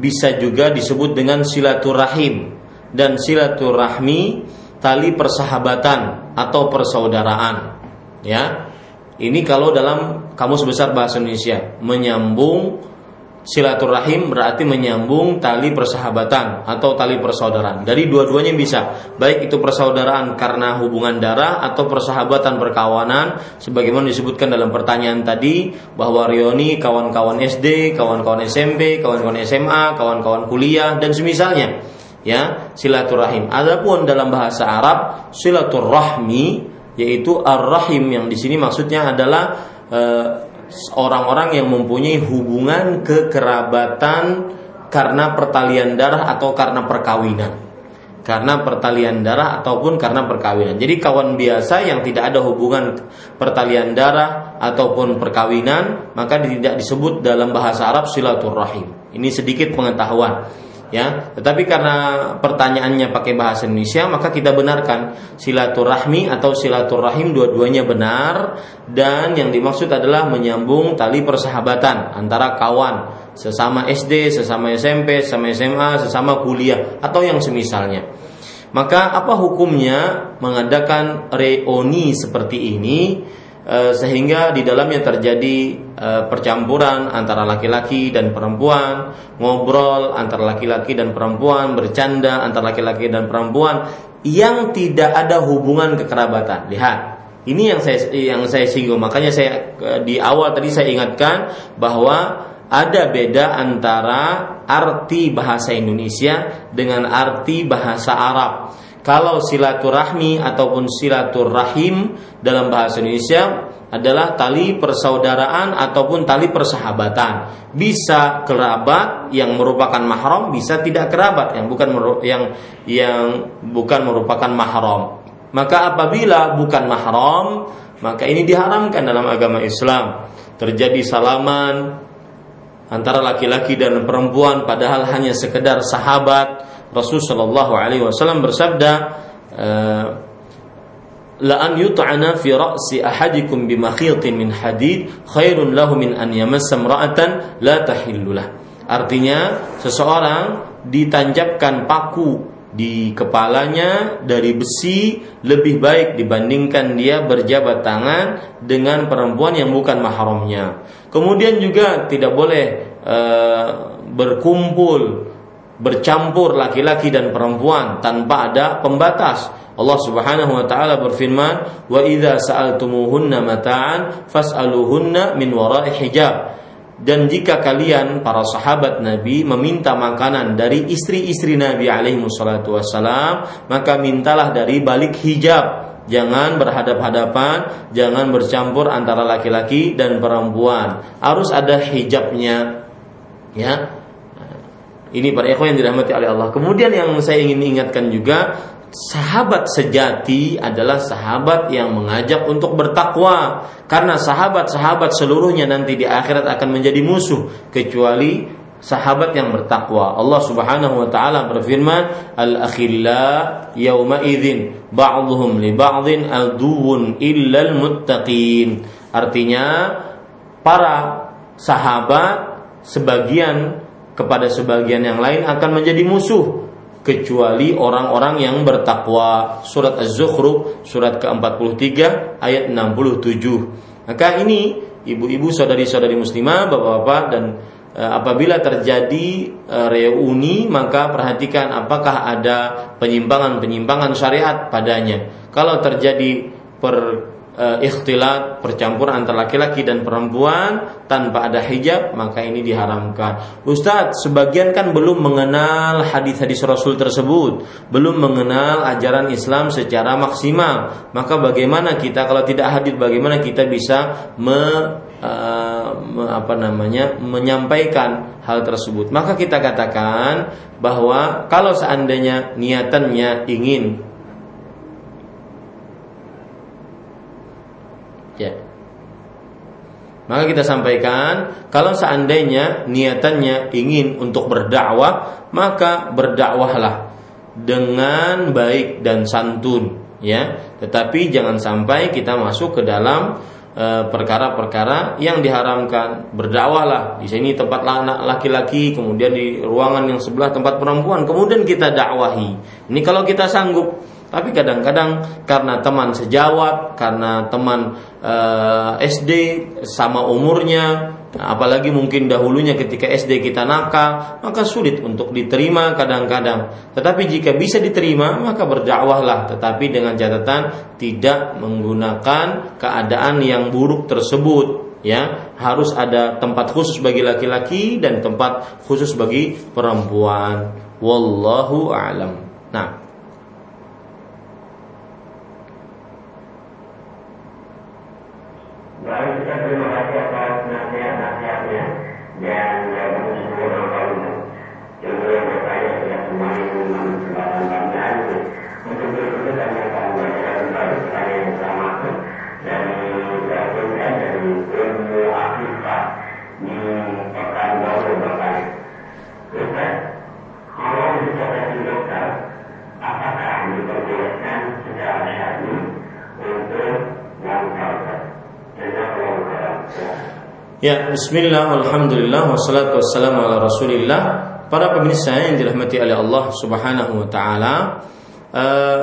bisa juga disebut dengan silaturahim dan silaturahmi tali persahabatan atau persaudaraan. Ya, ini kalau dalam kamus besar bahasa Indonesia menyambung silaturahim berarti menyambung tali persahabatan atau tali persaudaraan. Dari dua-duanya bisa, baik itu persaudaraan karena hubungan darah atau persahabatan perkawanan sebagaimana disebutkan dalam pertanyaan tadi bahwa Rioni kawan-kawan SD, kawan-kawan SMP, kawan-kawan SMA, kawan-kawan kuliah dan semisalnya. ya silaturahim. Adapun dalam bahasa Arab silaturahmi yaitu ar-rahim yang di sini maksudnya adalah eh, orang-orang yang mempunyai hubungan kekerabatan karena pertalian darah atau karena perkawinan karena pertalian darah ataupun karena perkawinan. Jadi kawan biasa yang tidak ada hubungan pertalian darah ataupun perkawinan maka tidak disebut dalam bahasa Arab silaturahim. Ini sedikit pengetahuan ya. Tetapi karena pertanyaannya pakai bahasa Indonesia maka kita benarkan silaturahmi atau silaturahim dua-duanya benar dan yang dimaksud adalah menyambung tali persahabatan antara kawan sesama SD, sesama SMP, sesama SMA, sesama kuliah atau yang semisalnya. Maka apa hukumnya mengadakan reuni seperti ini sehingga di dalamnya terjadi eh, percampuran antara laki-laki dan perempuan, ngobrol antara laki-laki dan perempuan, bercanda antara laki-laki dan perempuan yang tidak ada hubungan kekerabatan. Lihat, ini yang saya yang saya singgung. Makanya saya eh, di awal tadi saya ingatkan bahwa ada beda antara arti bahasa Indonesia dengan arti bahasa Arab. Kalau silaturahmi ataupun silaturahim dalam bahasa Indonesia adalah tali persaudaraan ataupun tali persahabatan. Bisa kerabat yang merupakan mahram, bisa tidak kerabat yang bukan yang yang bukan merupakan mahram. Maka apabila bukan mahram, maka ini diharamkan dalam agama Islam. Terjadi salaman, antara laki-laki dan perempuan padahal hanya sekedar sahabat Rasul Shallallahu Alaihi Wasallam bersabda eh, la an yut'ana fi ra'si ahadikum bimakhitin min hadid khairun lahu min an yamassa imra'atan la tahillulah artinya seseorang ditanjapkan paku di kepalanya dari besi lebih baik dibandingkan dia berjabat tangan dengan perempuan yang bukan mahramnya. Kemudian juga tidak boleh e, berkumpul bercampur laki-laki dan perempuan tanpa ada pembatas. Allah Subhanahu wa taala berfirman, "Wa idza sa'altumuhunna mata'an fas'aluhunna min wara'i hijab." Dan jika kalian para sahabat Nabi meminta makanan dari istri-istri Nabi alaihi wassalatu wassalam, maka mintalah dari balik hijab. Jangan berhadap-hadapan, jangan bercampur antara laki-laki dan perempuan. Harus ada hijabnya. Ya. Ini para ikhwan yang dirahmati oleh Allah. Kemudian yang saya ingin ingatkan juga, sahabat sejati adalah sahabat yang mengajak untuk bertakwa karena sahabat-sahabat seluruhnya nanti di akhirat akan menjadi musuh kecuali sahabat yang bertakwa. Allah Subhanahu wa taala berfirman, "Al-akhilla yauma idzin ba'dhum li ba'dhin aduwwun illal muttaqin." Artinya para sahabat sebagian kepada sebagian yang lain akan menjadi musuh kecuali orang-orang yang bertakwa. Surat Az-Zukhruf surat ke-43 ayat 67. Maka ini ibu-ibu saudari-saudari muslimah, bapak-bapak dan e, apabila terjadi e, reuni maka perhatikan apakah ada penyimpangan-penyimpangan syariat padanya. Kalau terjadi per uh, ikhtilat percampuran antara laki-laki dan perempuan tanpa ada hijab maka ini diharamkan. Ustadz, sebagian kan belum mengenal hadis-hadis Rasul tersebut, belum mengenal ajaran Islam secara maksimal. Maka bagaimana kita kalau tidak hadir bagaimana kita bisa me, uh, me, apa namanya menyampaikan hal tersebut? Maka kita katakan bahwa kalau seandainya niatannya ingin Ya. Maka kita sampaikan kalau seandainya niatannya ingin untuk berdakwah, maka berdakwahlah dengan baik dan santun, ya. Tetapi jangan sampai kita masuk ke dalam e, perkara-perkara yang diharamkan. Berdakwahlah di sini tempat laki-laki, kemudian di ruangan yang sebelah tempat perempuan, kemudian kita dakwahi. Ini kalau kita sanggup tapi kadang-kadang karena teman sejawat, karena teman uh, eh, SD sama umurnya, apalagi mungkin dahulunya ketika SD kita nakal, maka sulit untuk diterima kadang-kadang. Tetapi jika bisa diterima, maka berdakwahlah, tetapi dengan catatan tidak menggunakan keadaan yang buruk tersebut. Ya, harus ada tempat khusus bagi laki-laki dan tempat khusus bagi perempuan. Wallahu a'lam. Nah, la vez que Ya, bismillah, alhamdulillah, wassalatu wassalamu ala rasulillah. Para pemirsa yang dirahmati oleh Allah subhanahu wa ta'ala uh,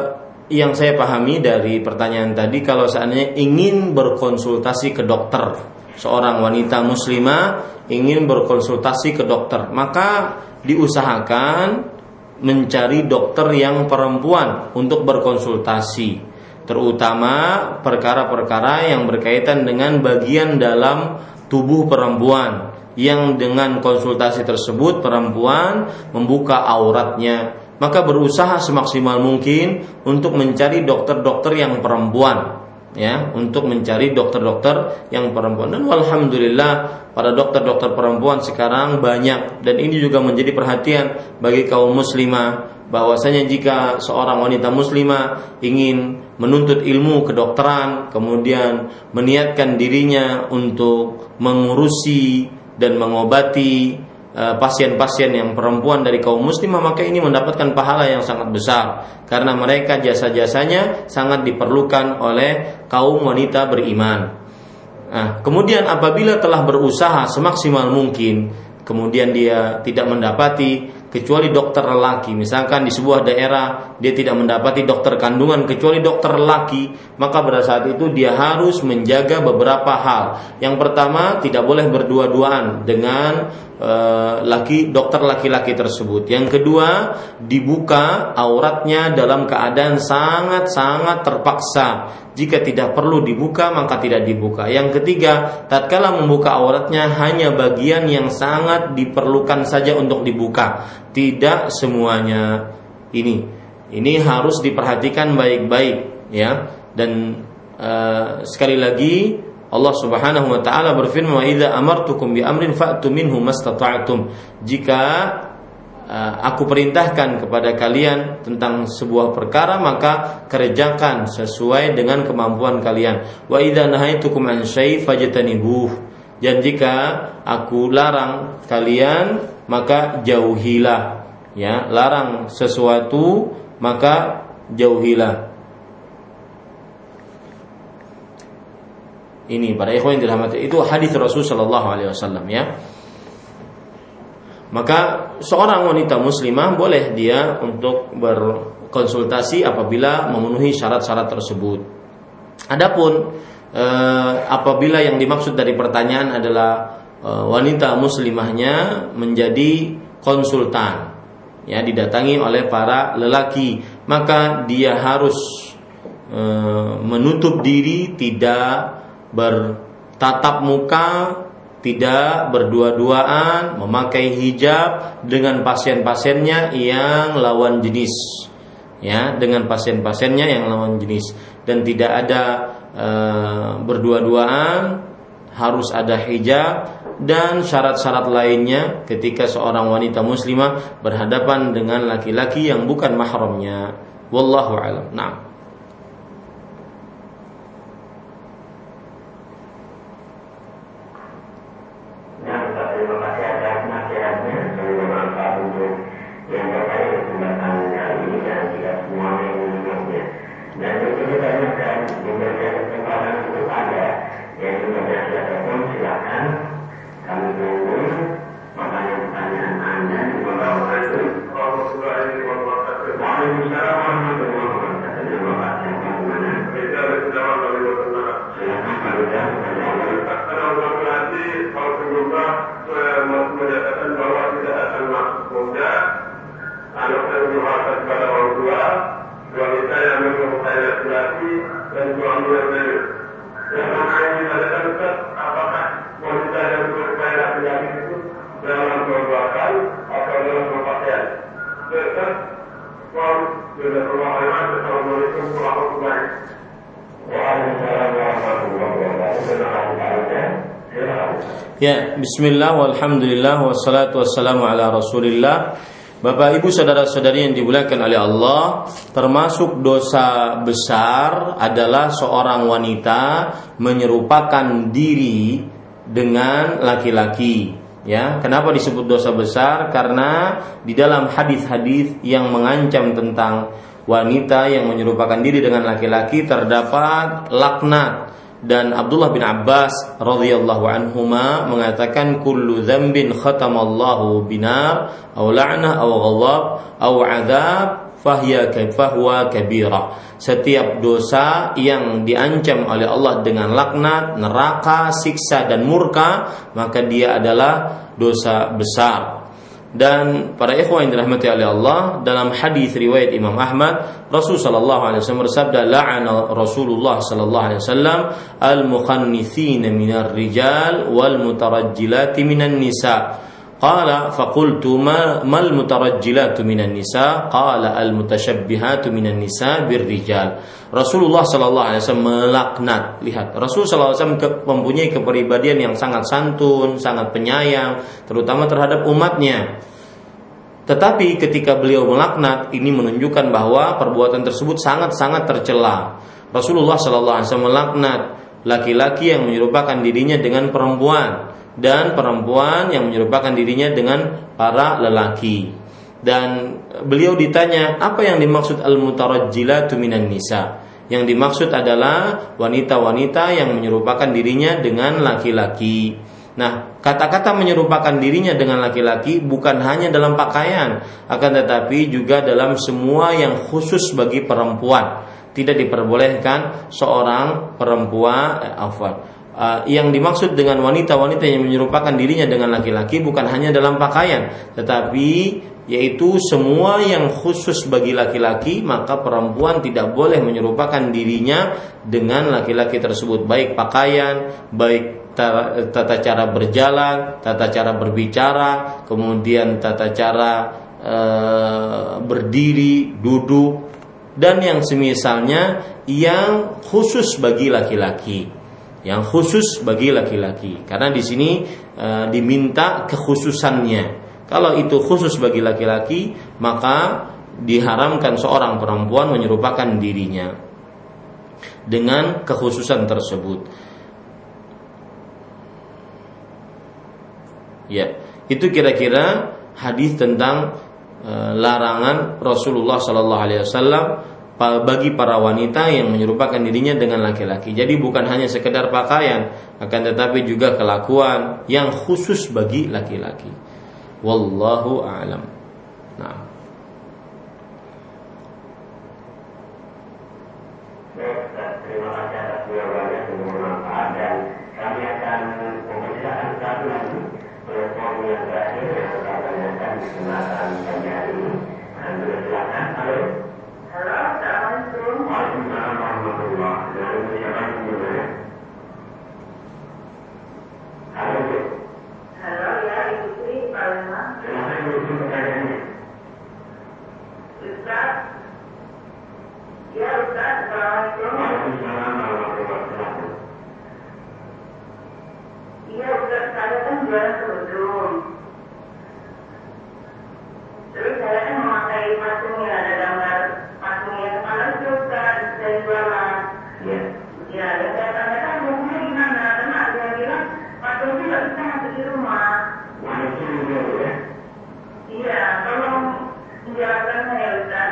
Yang saya pahami dari pertanyaan tadi Kalau seandainya ingin berkonsultasi ke dokter Seorang wanita muslimah ingin berkonsultasi ke dokter Maka diusahakan mencari dokter yang perempuan untuk berkonsultasi terutama perkara-perkara yang berkaitan dengan bagian dalam tubuh perempuan yang dengan konsultasi tersebut perempuan membuka auratnya. Maka berusaha semaksimal mungkin untuk mencari dokter-dokter yang perempuan ya untuk mencari dokter-dokter yang perempuan. Dan alhamdulillah para dokter-dokter perempuan sekarang banyak. Dan ini juga menjadi perhatian bagi kaum muslimah bahwasanya jika seorang wanita muslimah ingin menuntut ilmu kedokteran kemudian meniatkan dirinya untuk mengurusi dan mengobati eh, pasien-pasien yang perempuan dari kaum muslimah maka ini mendapatkan pahala yang sangat besar karena mereka jasa-jasanya sangat diperlukan oleh kaum wanita beriman. Nah, kemudian apabila telah berusaha semaksimal mungkin kemudian dia tidak mendapati kecuali dokter lelaki. Misalkan di sebuah daerah dia tidak mendapati dokter kandungan kecuali dokter lelaki, maka pada saat itu dia harus menjaga beberapa hal. Yang pertama, tidak boleh berdua-duaan dengan uh, laki dokter laki-laki tersebut. Yang kedua, dibuka auratnya dalam keadaan sangat-sangat terpaksa jika tidak perlu dibuka maka tidak dibuka. Yang ketiga, tatkala membuka auratnya hanya bagian yang sangat diperlukan saja untuk dibuka, tidak semuanya. Ini ini harus diperhatikan baik-baik ya. Dan uh, sekali lagi Allah Subhanahu wa taala berfirman, "Wa idza amartukum bi amrin fa'tu minhu mastata'tum." Jika Eh, aku perintahkan kepada kalian tentang sebuah perkara maka kerjakan sesuai dengan kemampuan kalian. Wa idza nahaitukum an syai' fajtanibuh. Dan jika aku larang kalian maka jauhilah. Ya, larang sesuatu maka jauhilah. Ini para ikhwan yang dirahmati itu hadis Rasul sallallahu alaihi wasallam ya maka seorang wanita muslimah boleh dia untuk berkonsultasi apabila memenuhi syarat-syarat tersebut. Adapun eh, apabila yang dimaksud dari pertanyaan adalah wanita muslimahnya menjadi konsultan ya didatangi oleh para lelaki. Maka dia harus eh, menutup diri tidak bertatap muka tidak berdua-duaan memakai hijab dengan pasien-pasiennya yang lawan jenis ya dengan pasien-pasiennya yang lawan jenis. Dan tidak ada e, berdua-duaan harus ada hijab dan syarat-syarat lainnya ketika seorang wanita muslimah berhadapan dengan laki-laki yang bukan mahramnya. Wallahu alam. Nah Ya, bismillah walhamdulillah wassalatu wassalamu ala rasulillah. Bapak ibu saudara-saudari yang dimuliakan oleh Allah Termasuk dosa besar adalah seorang wanita Menyerupakan diri dengan laki-laki. Ya, kenapa disebut dosa besar? Karena di dalam hadis-hadis yang mengancam tentang wanita yang menyerupakan diri dengan laki-laki terdapat laknat dan Abdullah bin Abbas radhiyallahu anhuma mengatakan kullu dzambin khatamallahu binar aw la'na aw ghadab aw adzab fahiya fahuwa kabira. Setiap dosa yang diancam oleh Allah dengan laknat, neraka, siksa dan murka, maka dia adalah dosa besar. Dan para ikhwan yang dirahmati oleh Allah dalam hadis riwayat Imam Ahmad Rasul sallallahu alaihi wasallam bersabda la'ana Rasulullah sallallahu alaihi wasallam al-mukhannithina minar rijal wal mutarajjilati minan nisa Qala faqultu ma mal mutarajjilatu minan nisa qala al mutasyabbihatu minan nisa birrijal. Rasulullah sallallahu alaihi wasallam melaknat. Lihat, Rasul sallallahu alaihi wasallam mempunyai kepribadian yang sangat santun, sangat penyayang terutama terhadap umatnya. Tetapi ketika beliau melaknat ini menunjukkan bahwa perbuatan tersebut sangat-sangat tercela. Rasulullah wasallam melaknat laki-laki yang menyerupakan dirinya dengan perempuan dan perempuan yang menyerupakan dirinya dengan para lelaki. Dan beliau ditanya, apa yang dimaksud al-mutarajjilatu minan nisa? Yang dimaksud adalah wanita-wanita yang menyerupakan dirinya dengan laki-laki. Nah, kata-kata menyerupakan dirinya dengan laki-laki bukan hanya dalam pakaian, akan tetapi juga dalam semua yang khusus bagi perempuan. Tidak diperbolehkan seorang perempuan, eh, Uh, yang dimaksud dengan wanita-wanita yang menyerupakan dirinya dengan laki-laki bukan hanya dalam pakaian, tetapi yaitu semua yang khusus bagi laki-laki maka perempuan tidak boleh menyerupakan dirinya dengan laki-laki tersebut. Baik pakaian, baik tata cara berjalan, tata cara berbicara, kemudian tata cara uh, berdiri, duduk dan yang semisalnya yang khusus bagi laki-laki yang khusus bagi laki-laki karena di sini e, diminta kekhususannya. Kalau itu khusus bagi laki-laki, maka diharamkan seorang perempuan menyerupakan dirinya dengan kekhususan tersebut. Ya, itu kira-kira hadis tentang e, larangan Rasulullah Sallallahu Alaihi Wasallam bagi para wanita yang menyerupakan dirinya dengan laki-laki. Jadi bukan hanya sekedar pakaian, akan tetapi juga kelakuan yang khusus bagi laki-laki. Wallahu a'lam. Nah. Terima kasih atas jawabannya bermanfaat dan kami akan membicarakan satu lagi platform yang terakhir yang akan datang di kesempatan pagi hari ini. Anda silakan. Halo. Halo, Assalamualaikum. Waalaikumsalam warahmatullah. Dari siapa yang Halo, Bu. Halo, ya, Ibu Sri, Pak Lema. Silakan Ibu Sri pertanyaannya. Ustaz. Ya, Ustaz. Assalamualaikum. Waalaikumsalam warahmatullahi wabarakatuh. Iya, Ustaz. Saya kan jualan kerudung. Terus saya kan memakai patungnya ada gambar patungnya kepala juga dari jualan. Ya. Ya, dan saya tanyakan hukumnya gimana? Karena ada yang bilang patung itu nggak bisa masuk di rumah. Masuk juga ya? Iya, tolong menjelaskannya ya Ustaz.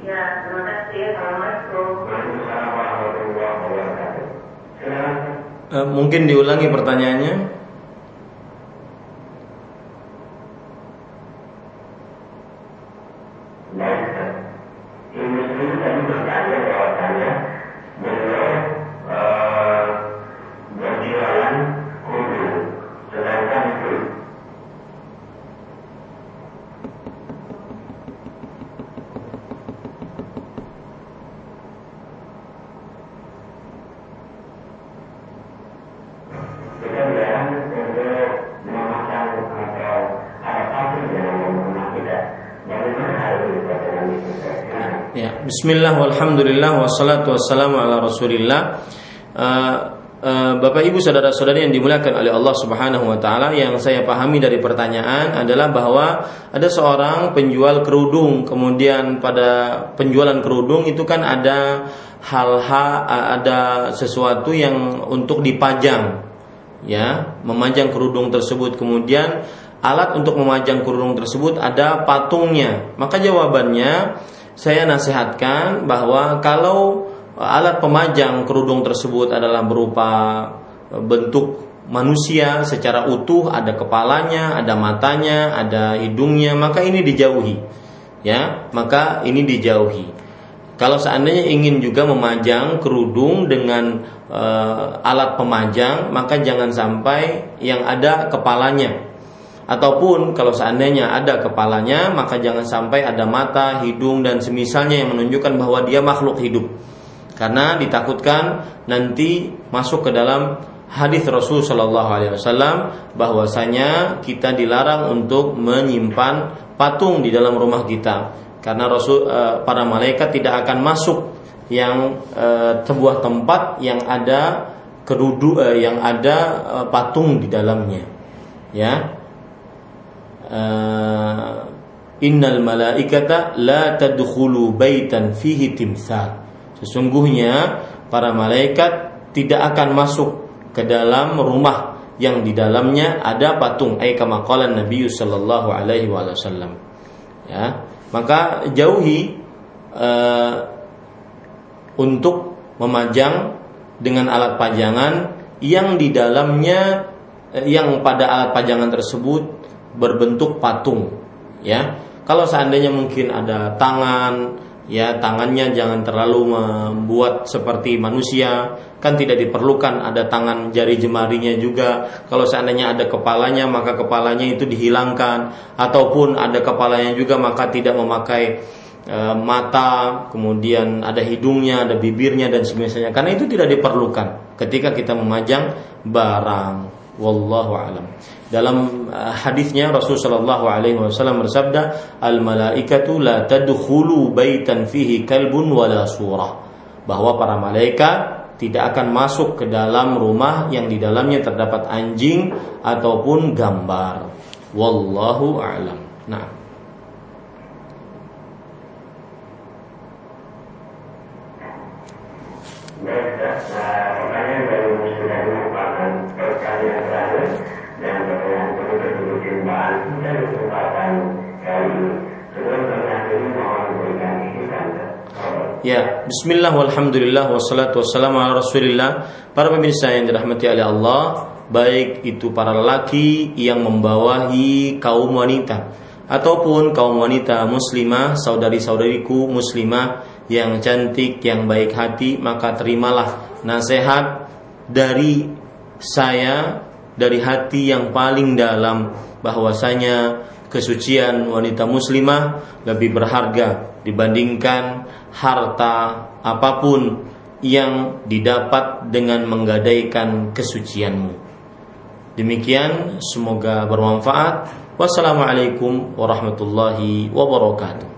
Ya, terima kasih. Assalamualaikum. Waalaikumsalam warahmatullahi wabarakatuh. Uh, mungkin diulangi pertanyaannya. Bismillah walhamdulillah wassalatu wassalamu ala rasulillah. Uh, eh, Bapak Ibu saudara-saudari yang dimuliakan oleh Allah Subhanahu wa taala yang saya pahami dari pertanyaan adalah bahwa ada seorang penjual kerudung. Kemudian pada penjualan kerudung itu kan ada hal-hal ada sesuatu yang untuk dipajang ya memajang kerudung tersebut. Kemudian alat untuk memajang kerudung tersebut ada patungnya. Maka jawabannya saya nasihatkan bahwa kalau alat pemajang kerudung tersebut adalah berupa bentuk manusia secara utuh, ada kepalanya, ada matanya, ada hidungnya, maka ini dijauhi. Ya, maka ini dijauhi. Kalau seandainya ingin juga memajang kerudung dengan e, alat pemajang, maka jangan sampai yang ada kepalanya ataupun kalau seandainya ada kepalanya maka jangan sampai ada mata, hidung dan semisalnya yang menunjukkan bahwa dia makhluk hidup. Karena ditakutkan nanti masuk ke dalam hadis Rasul Shallallahu Alaihi Wasallam bahwasanya kita dilarang untuk menyimpan patung di dalam rumah kita. Karena Rasul eh, para malaikat tidak akan masuk yang eh, sebuah tempat yang ada kerudu eh, yang ada patung di dalamnya. Ya uh, innal malaikata la tadkhulu baitan fihi timsal. Sesungguhnya para malaikat tidak akan masuk ke dalam rumah yang di dalamnya ada patung ay kama qala Nabi sallallahu alaihi wasallam. Ya, maka jauhi uh, untuk memajang dengan alat pajangan yang di dalamnya yang pada alat pajangan tersebut berbentuk patung ya. Kalau seandainya mungkin ada tangan ya tangannya jangan terlalu membuat seperti manusia kan tidak diperlukan ada tangan jari jemarinya juga. Kalau seandainya ada kepalanya maka kepalanya itu dihilangkan. Ataupun ada kepalanya juga maka tidak memakai e, mata kemudian ada hidungnya ada bibirnya dan sebagainya karena itu tidak diperlukan ketika kita memajang barang. Wallahu alam dalam uh, hadisnya Rasul Shallallahu Alaihi Wasallam bersabda, al malaikatu la tadkhulu baitan fihi kalbun wala surah. Bahwa para malaikat tidak akan masuk ke dalam rumah yang di dalamnya terdapat anjing ataupun gambar. Wallahu a'lam. Nah. Ya, bismillah walhamdulillah wassalatu wassalamu ala rasulillah. Para pemirsa yang dirahmati oleh Allah Baik itu para lelaki yang membawahi kaum wanita Ataupun kaum wanita muslimah, saudari-saudariku muslimah Yang cantik, yang baik hati Maka terimalah nasihat dari saya Dari hati yang paling dalam bahwasanya kesucian wanita muslimah lebih berharga dibandingkan harta apa pun yang didapat dengan menggadaikan kesucianmu. Demikian semoga bermanfaat. Wassalamualaikum warahmatullahi wabarakatuh.